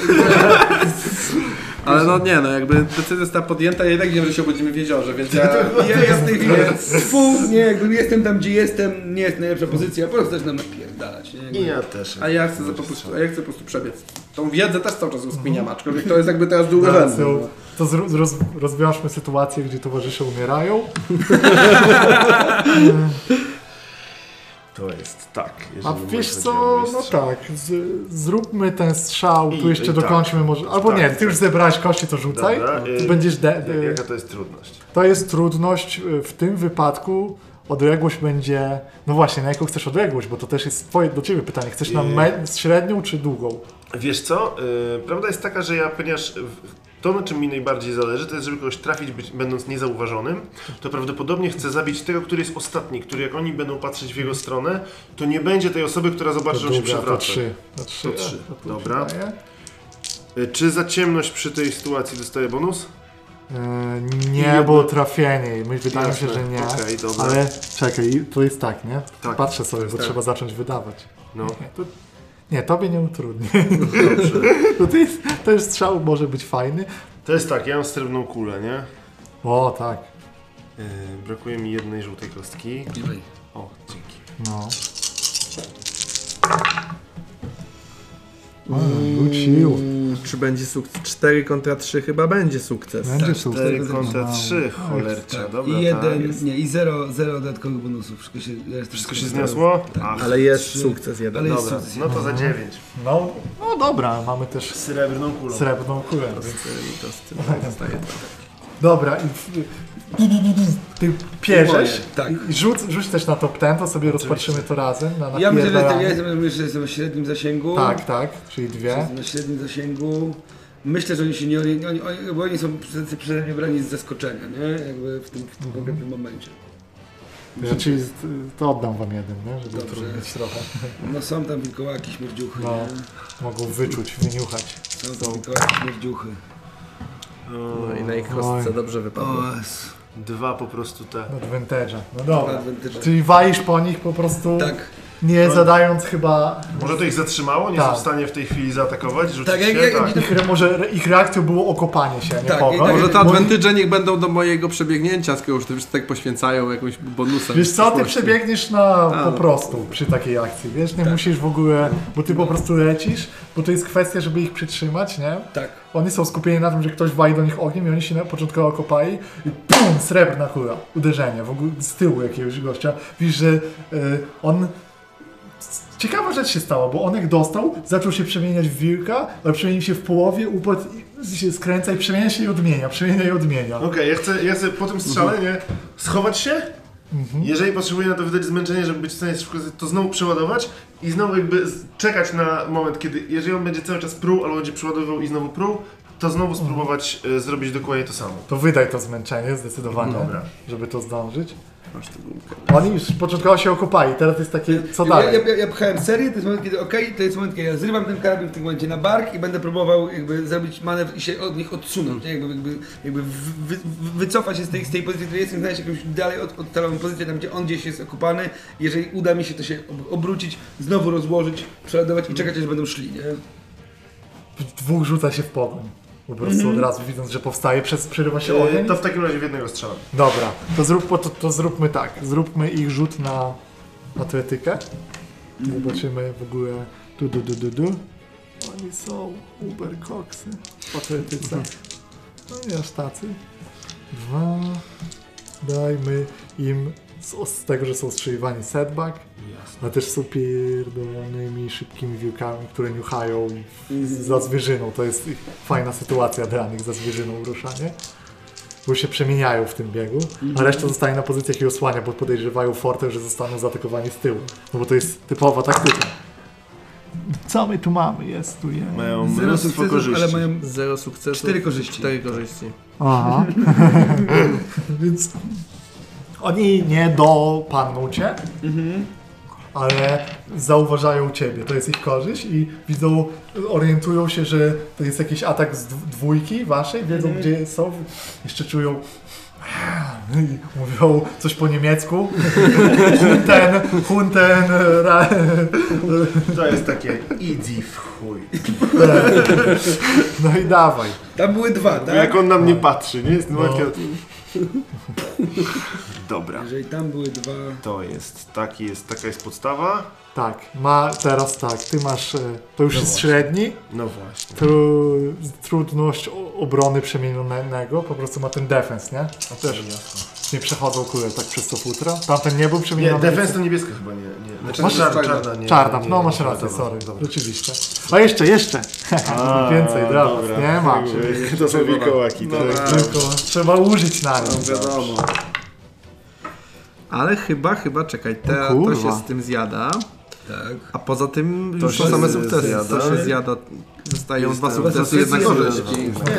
Ale no nie, no jakby decyzja została podjęta i jednak wiem, że się obudzimy w jeziorze, więc ja... Ja, ja w tej chwili, fu, nie, jakby jestem tam, gdzie jestem, nie jest najlepsza pozycja, po prostu zaczynam napierdalać, nie? I ja też. A ja chcę, po prostu, a ja chcę po prostu przebiec. Tą wiedzę też cały czas rozkminiam, aczkolwiek to jest jakby teraz drugorzędne. To, to roz, rozwiążmy sytuację, gdzie towarzysze umierają. To jest tak. A wiesz co, no tak, z, zróbmy ten strzał, I- tu jeszcze i tak. dokończmy może, albo Tak, nie, ty już zebrałeś kości, to rzucaj, Dobra, y, będziesz, de, de, Jaka to jest trudność? to jest trudność, y, w tym wypadku odległość będzie, no właśnie, na jaką chcesz odległość, bo to też jest twoje, do ciebie pytanie, chcesz na Y- średnią czy długą? Wiesz co, yy, prawda jest taka, że ja, ponieważ w- to, na czym mi najbardziej zależy, to jest, żeby kogoś trafić, być, będąc niezauważonym, to prawdopodobnie chcę zabić tego, który jest ostatni, który jak oni będą patrzeć w jego stronę, to nie będzie tej osoby, która zobaczy, że on się długa, to przewraca. trzy. To trzy, To trzy, to dobra. Y, Czy za ciemność przy tej sytuacji dostaje bonus? Yy, nie, jedno- bo trafienie. My wydaje mi się, że nie. okej, dobra. ale czekaj, to jest tak, nie? Tak. Patrzę sobie, bo Tak. trzeba zacząć wydawać. No, to, nie tobie nie utrudni. dobrze. to, to jest, ten strzał może być fajny. To jest tak, ja mam srebrną kulę, nie? O, tak. Yy, brakuje mi jednej żółtej kostki. O, dzięki. No. O, Wrócił. Czy będzie sukces? 4 kontra 3 chyba będzie sukces. Będzie sukces. 4 kontra No. 3, cholercia, Tak. dobra, I jeden, tak. nie, i zero, zero dodatkowych bonusów. Wszystko się, ja Wszystko się zniosło? Tak. Ach, Ale jest Trzy. sukces jeden. Ale jest Dobra, sukces. no to za 9. No, no dobra, mamy też Srebrną kulą. srebrną kulę. To z tym dostaje to. Dobra, i ty pierzesz Moje, tak. i rzuć, rzuć też na top 10, to sobie rozpatrzymy to razem. Na Ja myślę, że ja jestem, myślę, że jestem w średnim zasięgu. Tak, tak, czyli dwie. Jestem na średnim zasięgu. Myślę, że oni się nie oni, oni, bo oni są przede- mnie brani z zaskoczenia, nie? Jakby w tym, w tym konkretnym momencie. Z- to oddam wam jeden, nie? żeby Dobrze. utrudnić trochę. No są tam wilkołaki, śmierdziuchy, No. nie? Mogą wyczuć, wyniuchać. Są. tam wilkołaki, śmierdziuchy. No i na ich Oj. kostce dobrze wypadło. Dwa po prostu te. Advantage'a. No dobra. Advantage. Czyli walisz po nich po prostu, Tak, nie zadając chyba... Może to ich zatrzymało? Nie Tak. są w stanie w tej chwili zaatakować? Rzucić Tak, się? jak- tak. Ich, może ich reakcją było okopanie się, nie Tak, i tak- Może te advantage niech będą do mojego przebiegnięcia, skoro już już tak poświęcają jakimś bonusem. Wiesz co, ty przebiegniesz na A, po no. prostu przy takiej akcji, wiesz, Tak. nie musisz w ogóle, bo ty po prostu lecisz, bo to jest kwestia, żeby ich przytrzymać, nie? tak. Oni są skupieni na tym, że ktoś wali do nich ogniem i oni się na początkowo okopali i pum, srebrna kula, uderzenie, w ogóle z tyłu jakiegoś gościa. Widzisz, że y, on... Ciekawa rzecz się stała, bo on jak dostał, zaczął się przemieniać w wilka, ale przemienił się w połowie, upadł i się skręca i przemienia się i odmienia, przemienia i odmienia. Okej, ja, chcę, ja chcę po tym strzale, nie? Schować się. Mhm. Jeżeli potrzebuję na to wydać zmęczenie, żeby być w stanie szybko, to znowu przeładować i znowu jakby z- czekać na moment, kiedy, jeżeli on będzie cały czas pruł, albo będzie przeładowywał i znowu pruł, to znowu spróbować e, zrobić dokładnie to samo. To wydaj to zmęczenie zdecydowanie, Dobra. żeby to zdążyć. Masz tę gumkę. Oni już początkowo się okopali, teraz jest takie, co dalej? Ja, ja, ja pchałem serię, to jest moment, kiedy okej, to jest moment, kiedy ja zrywam ten karabin w tym momencie na bark i będę próbował jakby zrobić manewr i się od nich odsunąć, nie? jakby, jakby, jakby wy, wy, wycofać się z tej, z tej pozycji, w której jestem, znaleźć jakąś dalej od, oddaloną pozycję, tam gdzie on gdzieś jest okupany. Jeżeli uda mi się to się ob- obrócić, znowu rozłożyć, przeładować i czekać, aż będą szli, nie? Dwóch rzuca się w pogoń. Po prostu od razu widząc, że powstaje, przez, przerywa się E, ogień. to w takim razie w jednego strzała. Dobra, to, zrób, to, to zróbmy tak. Zróbmy ich rzut na atletykę. Zobaczymy w ogóle. Du, du, du, du, du. Oni są uber koksy w atletyce. No nie aż tacy. Dwa. Dajmy im z, z tego, że są strzeliwani setback, ale też są pierdolonymi, szybkimi wilkami, które niuchają i za zwierzyną. To jest fajna sytuacja dla nich, za zwierzyną ruszanie. Bo się przemieniają w tym biegu, a reszta zostaje na pozycjach i osłania, bo podejrzewają fortę, że zostaną zaatakowani z tyłu. No bo to jest typowa taktyka. Co my tu mamy? Jest tu jest. Mają Zero mnóstwo sukcesów, korzyści. ale mają Zero sukcesów. Cztery korzyści. Cztery korzyści. Aha. Więc oni nie dopadną cię, ale zauważają ciebie. To jest ich korzyść i widzą, orientują się, że to jest jakiś atak z dw- dwójki waszej, wiedzą gdzie są, jeszcze czują i mówią coś po niemiecku. Hunten, hunten, ra, To jest takie easy w chuj. no i dawaj. Tam były dwa, tak? Jak on na mnie patrzy, nie? Jest No. no. Dobra. Jeżeli tam były dwa... To jest, taki jest, taka jest podstawa. Tak, ma teraz tak, ty masz, e, to już jest średni, No właśnie. Tru, trudność obrony przemienionego, po prostu ma ten defens, nie? A też nie przechodzą kule tak przez to futra. Tamten nie był Nie, przemieniony. defense to niebieska chyba nie. nie. Znaczy, Masz- czarna, czarna. nie. Czarna, nie, no nie, masz nie, rację, dobra, sorry, dobra. rzeczywiście. A jeszcze, jeszcze! A, Więcej, dobra. nie ma. To są wilkołaki, No, tak. no. Tylko trzeba użyć na No nim. wiadomo. Ale chyba, chyba, czekaj, te, to się z tym zjada. Tak. A poza tym To już się są same sukcesy. zjada. To się zjada. Zostają dwa sukcesy, jedna korzyść.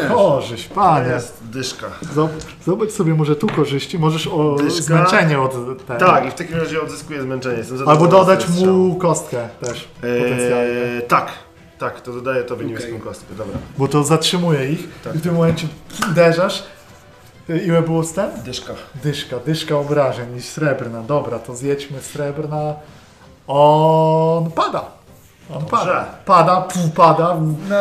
Korzyść, To panie. jest dyszka. Zob- Zobacz sobie może tu korzyści, możesz o Dyszka. zmęczenie od tego. Tak, i w takim razie odzyskuję zmęczenie. Albo dodać mu kostkę też, potencjalnie. Eee, tak, tak, to dodaję tobie Okej. niebieską kostkę, dobra. Bo to zatrzymuje ich Tak. i w tym momencie uderzasz. Y, Ile było wstęp? Dyszka. Dyszka, dyszka obrażeń i srebrna. Dobra, to zjedźmy srebrna. On pada. On pada. Pada, pu, pada.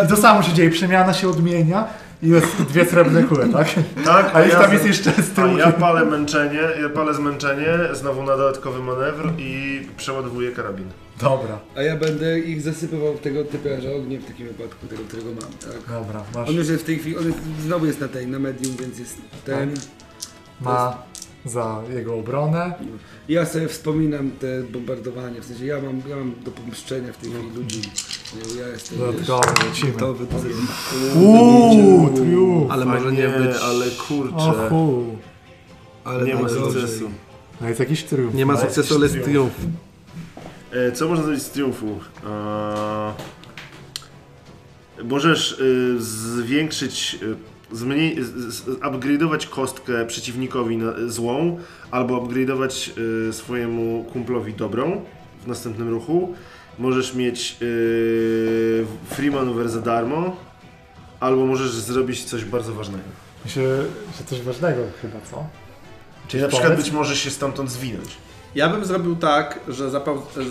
I to samo się dzieje. Przemiana się odmienia i jest dwie srebrne kule, tak? Tak, A ja tam jest jeszcze z A tyłu. ja palę męczenie, ja palę zmęczenie, znowu na dodatkowy manewr i przeładowuję karabin. Dobra, A ja będę ich zasypywał tego typiarza ogniem w takim wypadku, tego, którego mam, tak? dobra. Masz, On już jest w tej chwili, on jest, znowu jest na tej, na medium, więc jest ten. ma za jego obronę. Ja sobie wspominam te bombardowanie, w sensie ja mam, ja mam do pomszczenia w tej chwili ludzi. Ja jestem Dodatkowo lecimy. gotowy do. Uuu, triumf. Ale może nie być... ale kurczę. Ohu. Ale Nie ma najgorzej. sukcesu. No jest jakiś triumf. Nie ma sukcesu, ale jest triumf. E, Co można zrobić z triumfu? Eee, możesz y, zwiększyć, y, zmniej, upgrade'ować kostkę przeciwnikowi na, złą, albo upgrade'ować y, swojemu kumplowi dobrą w następnym ruchu. Możesz mieć y, free maneuver za darmo, albo możesz zrobić coś bardzo ważnego. Myślę, że coś ważnego chyba, co? Czyli na przykład być może się stamtąd zwinąć. Ja bym zrobił tak, że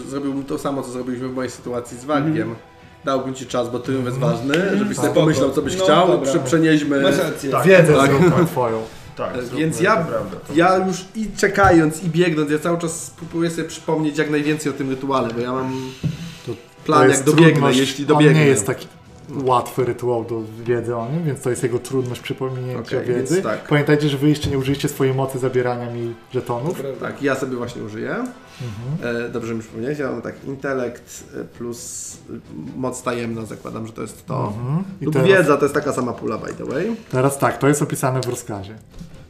zrobiłbym to samo, co zrobiliśmy w mojej sytuacji z Wangiem. Dałbym ci czas, bo triumf jest ważny, żebyś sobie Spoko. pomyślał, co byś No, chciał. dobra. Prze- przenieśmy. Masz rację. Tak. Wiedzę tak. zróbmy twoją. Tak, E, zróbmy, Więc ja, to prawda. To ja już i czekając, i biegnąc, ja cały czas próbuję sobie przypomnieć jak najwięcej o tym rytuale, bo ja mam To- plan, To jak jest dobiegnę, trudność. jeśli On dobiegnę. nie jest taki łatwy rytuał do wiedzy o nim, więc to jest jego trudność przypomnienia Okej, wiedzy. więc tak. Pamiętajcie, że wy jeszcze nie użyliście swojej mocy zabierania mi żetonów. Tak, ja sobie właśnie użyję. Mhm. E, dobrze mi przypomnieć, ja mam tak intelekt e, plus e, moc tajemna, zakładam, że to jest to. Mhm. Lub teraz, wiedza to jest taka sama pula, by the way. teraz tak, to jest opisane w rozkazie.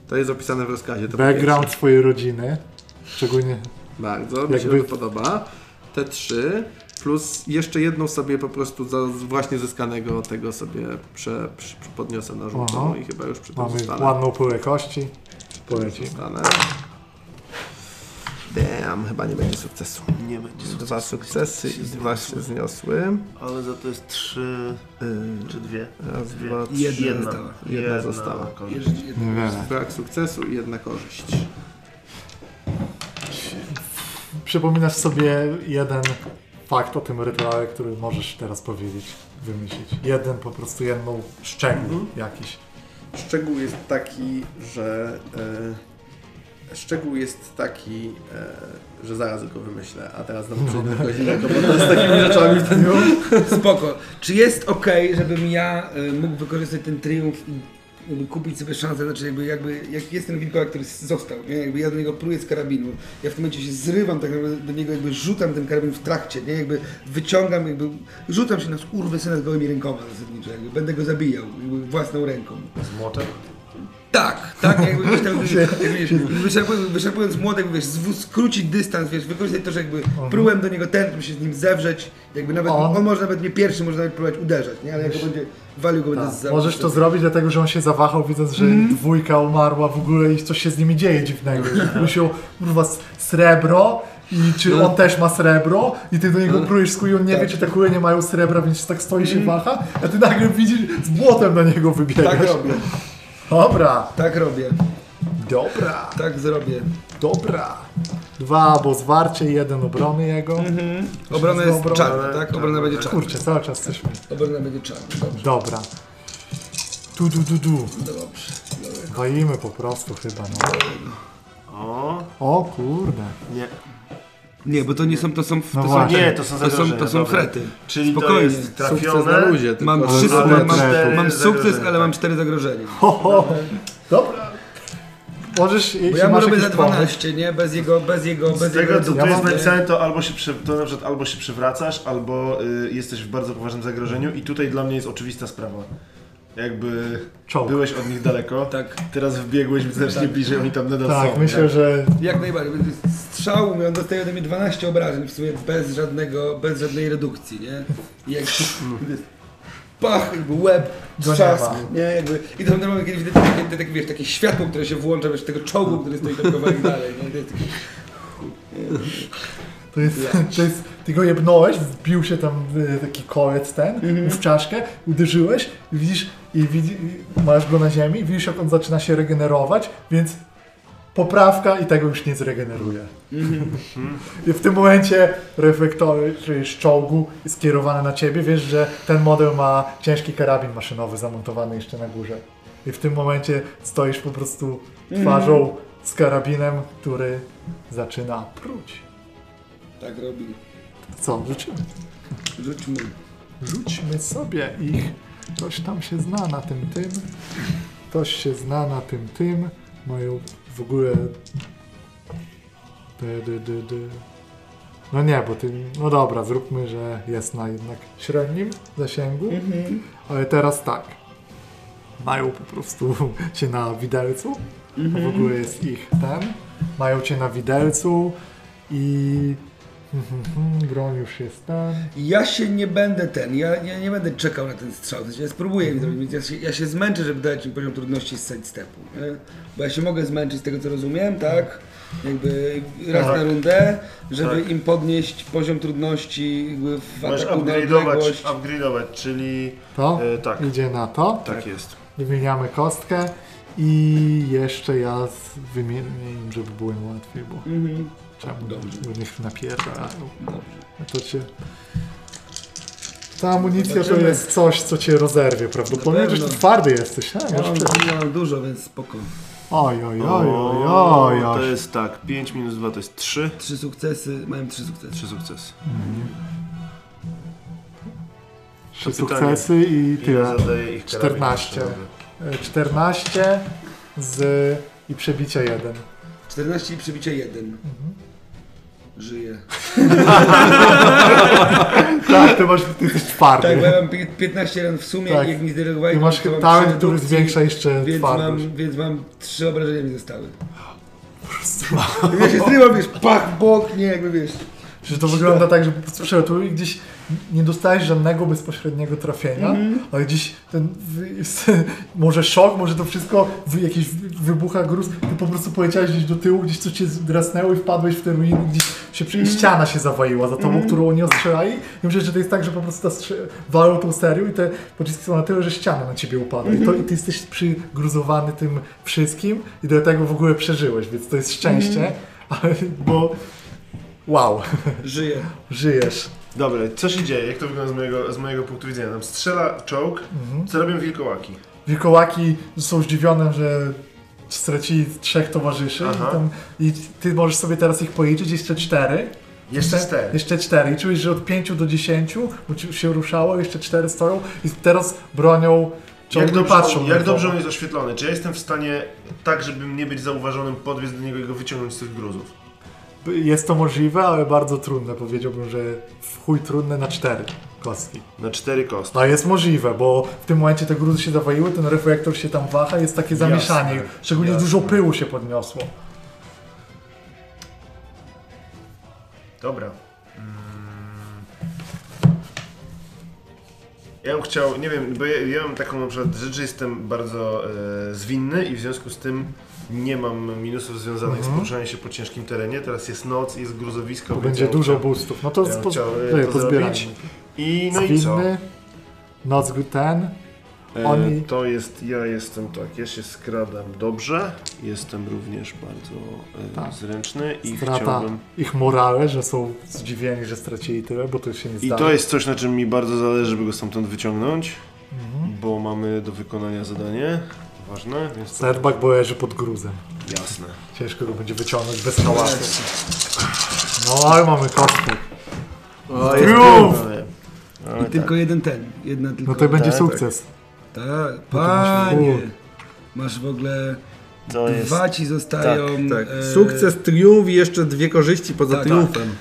To jest opisane w rozkazie. Background swojej rodziny, szczególnie. Bardzo, mi się Jakby- to podoba. Te trzy, plus jeszcze jedną sobie po prostu za właśnie zyskanego tego sobie prze, prze, podniosę na żółtą i chyba już przy tym mamy zostanę. ładną pyłę kości. Poleci. Damn, chyba nie będzie sukcesu. nie będzie Dwa sukcesy i dwa się zniosły. Ale za to jest trzy Yy, czy dwie. raz, Dwie. dwa, trzy. Jedna Jedna, została. Jedna została. korzyść. Niewiele. Brak sukcesu i jedna korzyść. Przypominasz sobie jeden fakt o tym rytuale, który możesz teraz powiedzieć, wymyślić. Jeden, po prostu jedną szczegół jakiś. Szczegół jest taki, że. E, szczegół jest taki, e, że zaraz go wymyślę, a teraz znowu przejdę do kogoś innego, bo to z takimi rzeczami ten Spoko. Czy jest ok, żebym ja y, mógł wykorzystać ten triumf i jakby kupić sobie szansę, znaczy jakby, jakby jak jest ten wilkołak, który został, nie? Jakby ja do niego pluję z karabinu, ja w tym momencie się zrywam tak naprawdę do niego, jakby rzucam ten karabin w trakcie, nie? Jakby wyciągam, jakby rzucam się na skurwysynę z gołymi rękoma zasadniczo, jakby będę go zabijał jakby własną ręką. Z młotem? Tak, tak, jakby wiesz, tak, wiesz, wyczerpując, wyczerpując młotek, wiesz, zwu- skrócić dystans, wiesz, wykorzystać to, że jakby prułem do niego tętno się z nim zewrzeć, jakby nawet, On- on, może nawet nie pierwszy, może nawet próbować uderzać, nie, ale jak go będzie walił go będę Tak. Możesz to zrobić, dlatego że on się zawahał, widząc, że dwójka umarła w ogóle i coś się z nimi dzieje dziwnego. Musiał, kurwa, s- srebro i czy on też ma srebro i ty do niego prujesz z kuli, on nie wie, czy te kule nie mają srebra, więc tak stoi się waha, a ty nagle widzisz, z błotem na niego wybiegasz. Tak robię, Dobra, tak robię, dobra, tak zrobię. dobra. Dwa, bo zwarcie i jeden obrony jego. Obrona jest Obrona, czarna, tak? Obrona będzie czarna. Kurczę, cały czas coś mi. Obrona będzie czarna, dobrze, Dobra. Du, du, du, du. dobrze. Walimy po prostu chyba, no. O, O kurde. nie. Nie, bo to nie są, to są, to No są. Nie, to są to są, to są frety. Czyli Spokojnie. to jest na trafione. luzie. Tylko Mam trzy, Ale mam, cztery mam sukces, zagrożenia, ale mam tak. cztery zagrożenia. Ho, ho. Dobra. Możesz, Bo ja mu robię za pomysł. 12, nie? Bez jego, bez jego, bez Z tego, jego co tu Ja jest napisane, to albo się, prze, to na przykład albo się przewracasz, albo y, jesteś w bardzo poważnym zagrożeniu i tutaj dla mnie jest oczywista sprawa. Jakby Czołg. byłeś od nich daleko, Tak. teraz wbiegłeś znacznie bliżej, oni tam nadal Tak, są. myślę, nie? że Jak najbardziej. Strzał, on dostaje ode mnie 12 obrażeń w sumie bez żadnego, bez żadnej redukcji, nie? I jak pach, jakby łeb, trzask, nie? Jakby, I to normalnie kiedy widzę takie, takie, takie, wiesz, takie światło, które się włącza, wiesz, tego czołgu, który stoi tam kawałek dalej, nie? To jest to jest, to jest ty go jebnąłeś, wbił się tam y, taki kolec ten, Mhm. w czaszkę, uderzyłeś i widzisz, i widzi, i masz go na ziemi, widzisz jak on zaczyna się regenerować, więc poprawka i tego już nie zregeneruje. Mhm. I w tym momencie reflektory czyli z czołgu skierowane na ciebie, wiesz, że ten model ma ciężki karabin maszynowy zamontowany jeszcze na górze. I w tym momencie stoisz po prostu twarzą z karabinem, który zaczyna pruć. tak robi. Co, rzucimy? Rzućmy. Rzućmy sobie ich. Ktoś tam się zna na tym tym. Ktoś się zna na tym tym. Mają w ogóle... Dy, dy, dy, dy. No nie, bo ty, no dobra, zróbmy, że jest na jednak średnim zasięgu, Mhm. ale teraz tak. Mają po prostu cię na widelcu, to w ogóle jest ich ten. Mają cię na widelcu i broń już jest ten. Ja się nie będę ten, ja, ja nie będę czekał na ten strzał, znaczy ja spróbuję więc ja się, ja się zmęczę, żeby dać im poziom trudności z sidestepu, nie? Bo ja się mogę zmęczyć z tego co rozumiem, tak? Jakby raz Tak. na rundę, żeby Tak. im podnieść poziom trudności jakby w Możesz ataku upgrade'ować, upgrade'ować, czyli To e, tak, idzie na to. tak jest. Wymieniamy kostkę i jeszcze ja z- wymienię im, żeby było im łatwiej, bo Mhm. Czemu Dobrze. bo niech napierdalają. Dobrze. No To cię... Ta amunicja to Zobaczymy. jest coś, co cię rozerwie prawdopodobnie, Na że pewno. ty twardy jesteś, nie? Ja Masz mam, przecież- ja mam dużo, więc spoko. Oj, oj, oj, oj, oj, To oj. jest tak, 5 minus 2 to jest 3. Trzy sukcesy, mają trzy sukcesy. 3 sukcesy. Trzy to pytanie. sukcesy i tyle. zadaję ich karabin 14. maszynowy. E, 14 z... i przebicie 1. 14 i przebicie 1. Żyje. Tak, ty masz, ty jesteś twardy. Tak, bo ja mam pi- 15 ran w sumie Tak. i jak mi zdelegowali, I masz to talent, który zwiększa jeszcze więc twardość. mam, więc mam trzy obrażenia mi zostały. Ja się zrywam, wiesz, pach, bok, nie, jakby wiesz. Że to wygląda tak, że po prostu przelatuj i gdzieś nie dostajesz żadnego bezpośredniego trafienia, Mhm. ale gdzieś ten, może szok, może to wszystko, wy- wybucha gruz, ty po prostu poleciałeś gdzieś do tyłu, gdzieś coś cię drasnęło i wpadłeś w te ruiny, gdzieś się przy, Mhm. ściana się zawaliła za tobą, którą oni ostrzelali i myślę, że to jest tak, że po prostu walą tą serią i te pociski są na tyle, że ściana na ciebie upada i, to, Mhm. i ty jesteś przygruzowany tym wszystkim i do tego w ogóle przeżyłeś, więc to jest szczęście, Mhm. ale, bo wow. Żyje. Żyjesz. Dobra, co się dzieje? Jak to wygląda z mojego, z mojego punktu widzenia? Tam strzela czołg, co robią wilkołaki? Wilkołaki są zdziwione, że stracili trzech towarzyszy i, tam, i ty możesz sobie teraz ich policzyć, jeszcze cztery. Jeszcze cztery. Jeszcze cztery. I czujesz, że od pięciu do dziesięciu, bo się ruszało, jeszcze cztery stoją i teraz bronią Jak dobrze, patrzą jak dobrze on jest oświetlony? Czy ja jestem w stanie, tak żeby nie być zauważonym, podbiec do niego i go wyciągnąć z tych gruzów? Jest to możliwe, ale bardzo trudne. Powiedziałbym, że w chuj trudne na cztery kostki. Na cztery kostki. No jest możliwe, bo w tym momencie te gruzy się zawaliły, ten reflektor się tam waha, jest takie zamieszanie. Jasne, Szczególnie jasne. dużo pyłu się podniosło. Dobra. Mm. Ja bym chciał, nie wiem, bo ja, ja mam taką na przykład rzecz, że jestem bardzo e, zwinny i w związku z tym nie mam minusów związanych z poruszaniem się po ciężkim terenie. Teraz jest noc, jest gruzowisko, To będzie ja dużo chciał- boostów. No to ja e, to pozbierajmy. zrobić. I no i co? Zwinny, noc ten. E, Oni- To jest, ja jestem tak, ja się skradam dobrze, jestem również bardzo e, Tak. zręczny i Strata chciałbym... ich morale, że są zdziwieni, że stracili tyle, bo to się nie I zdarza. to jest coś, na czym mi bardzo zależy, żeby go stamtąd wyciągnąć, Mhm. bo mamy do wykonania zadanie ważne, więc to Setback, bo leży pod gruzem. jasne. Ciężko go będzie wyciągnąć bez hałasu. No ale mamy kostkę. O, Triumf! I tylko jeden ten. Jedna tylko. No to będzie tak, sukces. Tak, No to masz panie. Masz w ogóle. tak, to jest... Dwa ci zostają. Tak. e, Sukces, triumf i jeszcze dwie korzyści poza tak. triumfem.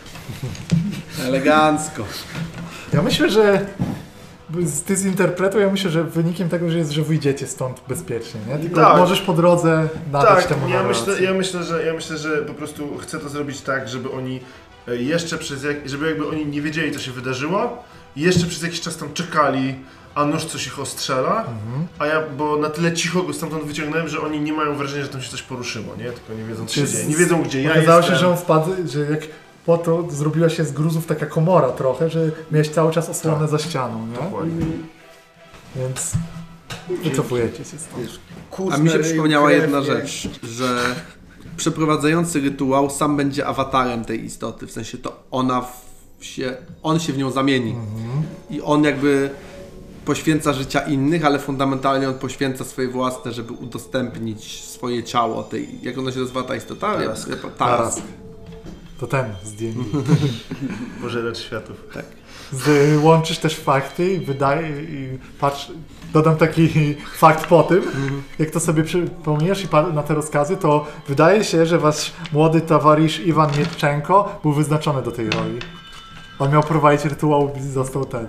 Elegancko. Ja myślę, że ty zinterpretuj, ja myślę, że wynikiem tego, że jest, że wyjdziecie stąd bezpiecznie, nie? Tylko Tak. możesz po drodze nadać Tak, temu ja myślę, ja, myślę, że, ja myślę, że po prostu chcę to zrobić tak, żeby oni e, jeszcze przez jak, żeby jakby oni nie wiedzieli co się wydarzyło jeszcze przez jakiś czas tam czekali, a nóż coś ich ostrzela, Mhm. a ja, bo na tyle cicho go stamtąd wyciągnąłem, że oni nie mają wrażenia, że tam się coś poruszyło, nie? Tylko nie wiedzą co się dzieje, nie wiedzą gdzie ja Okazało jestem. się, że on wpadł, że jak po to zrobiła się z gruzów taka komora trochę, że miałeś cały czas osłonę Tak. za ścianą, nie? Dokładnie. Więc wycofujecie się stąd. A mi się przypomniała jedna rzecz, że przeprowadzający rytuał sam będzie awatarem tej istoty, w sensie to ona w się, on się w nią zamieni. I on jakby poświęca życia innych, ale fundamentalnie on poświęca swoje własne, żeby udostępnić swoje ciało tej, jak ona się nazywa ta istota? Tarask. Tarask. To ten zdjęcie. Pożeracz światów. Tak. z, łączysz też fakty i wydaje i patrz, dodam taki fakt po tym, jak to sobie przypomniesz i na te rozkazy, to wydaje się, że wasz młody towarzysz Iwan Mietczenko był wyznaczony do tej roli. On miał prowadzić rytuał i został ten.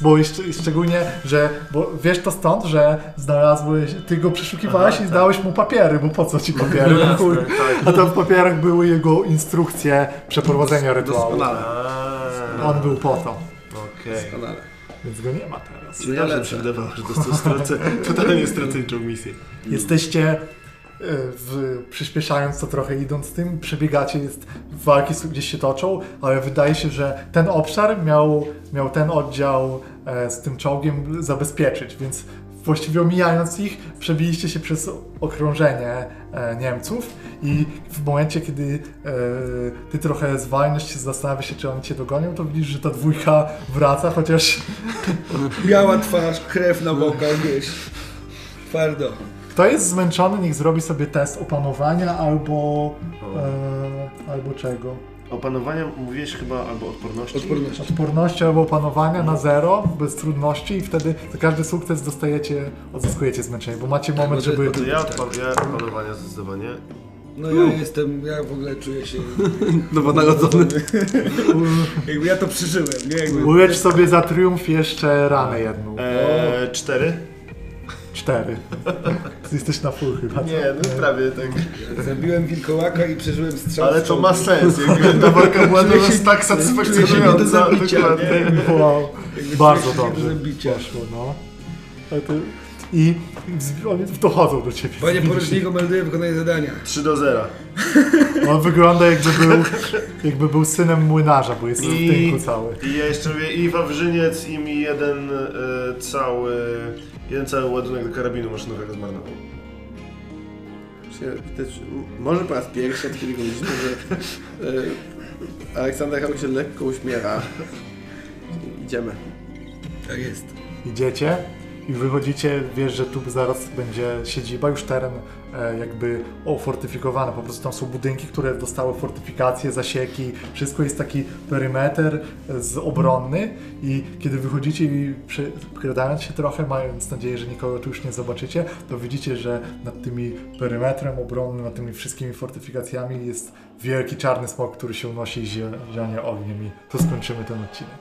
Bo jeszcze, szczególnie, że bo wiesz to stąd, że znalazłeś, ty go przeszukiwałeś Aha, i tak. dałeś mu papiery, bo po co ci papiery? No No chuj. jasne, tak. A tam w papierach były jego instrukcje przeprowadzenia rytuału. Doskonale. On był po to, Okej. Doskonale. więc go nie ma teraz. Dobrze mi się wydawało, że dostał stracę, totalnie straceńczą misję. Jesteście w, przyspieszając to trochę, idąc tym, przebiegacie, jest, walki gdzieś się toczą, ale wydaje się, że ten obszar miał, miał ten oddział e, z tym czołgiem zabezpieczyć, więc właściwie omijając ich, przebiliście się przez okrążenie e, Niemców i w momencie, kiedy e, ty trochę zwalniasz się, zastanawiasz się, czy oni cię dogonią, to widzisz, że ta dwójka wraca, chociaż Biała twarz, krew na bokach, wiesz. Twardo. Kto jest zmęczony, niech zrobi sobie test opanowania albo. E, albo czego? Opanowania mówiłeś chyba albo odporności? Odporność. Odporności albo opanowania na zero, bez trudności, i wtedy za każdy sukces dostajecie, odzyskujecie zmęczenie, bo macie moment, może- żeby. No to ja, odpa- ja opanowania zdecydowanie. No ja jestem, ja w ogóle czuję się... Nowonarodzony. Jakby ja to przeżyłem, nie? Jakby... Ulecz sobie za triumf jeszcze ranę jedną. Eee, cztery? Cztery. Ty jesteś na full chyba. Nie, no prawie tak. Zabiłem wilkołaka i przeżyłem strzał. Ale to ma sens, jakby ta walka była dla nas tak satysfakcjonująca. zabicia, dokładnie. Wow. Jakby Bardzo nie do dobrze. zabicia. Poszło, no. Ale to- I z- oni dochodzą do ciebie. Panie poruczniku, melduję wykonanie zadania. 3 do 0. On wygląda jakby był, jakby był synem młynarza, bo jest w I- tynku cały. I ja jeszcze mówię i Wawrzyniec i mi jeden e, cały, jeden cały ładunek do karabinu maszynowego zmarnował. M- Może po raz pierwszy od kilku widzimy, że e, Aleksander chyba się lekko uśmiecha. Idziemy. Tak jest. Idziecie i wychodzicie, wiesz, że tu zaraz będzie siedziba, już teren e, jakby ofortyfikowany, po prostu tam są budynki, które dostały fortyfikacje, zasieki, wszystko jest taki perymetr e, z obronny. I kiedy wychodzicie i przekradając się trochę, mając nadzieję, że nikogo tu już nie zobaczycie, to widzicie, że nad tymi perymetrem obronnym, nad tymi wszystkimi fortyfikacjami jest wielki czarny smok, który się unosi i zie- zielonie ogniem. I tu skończymy ten odcinek.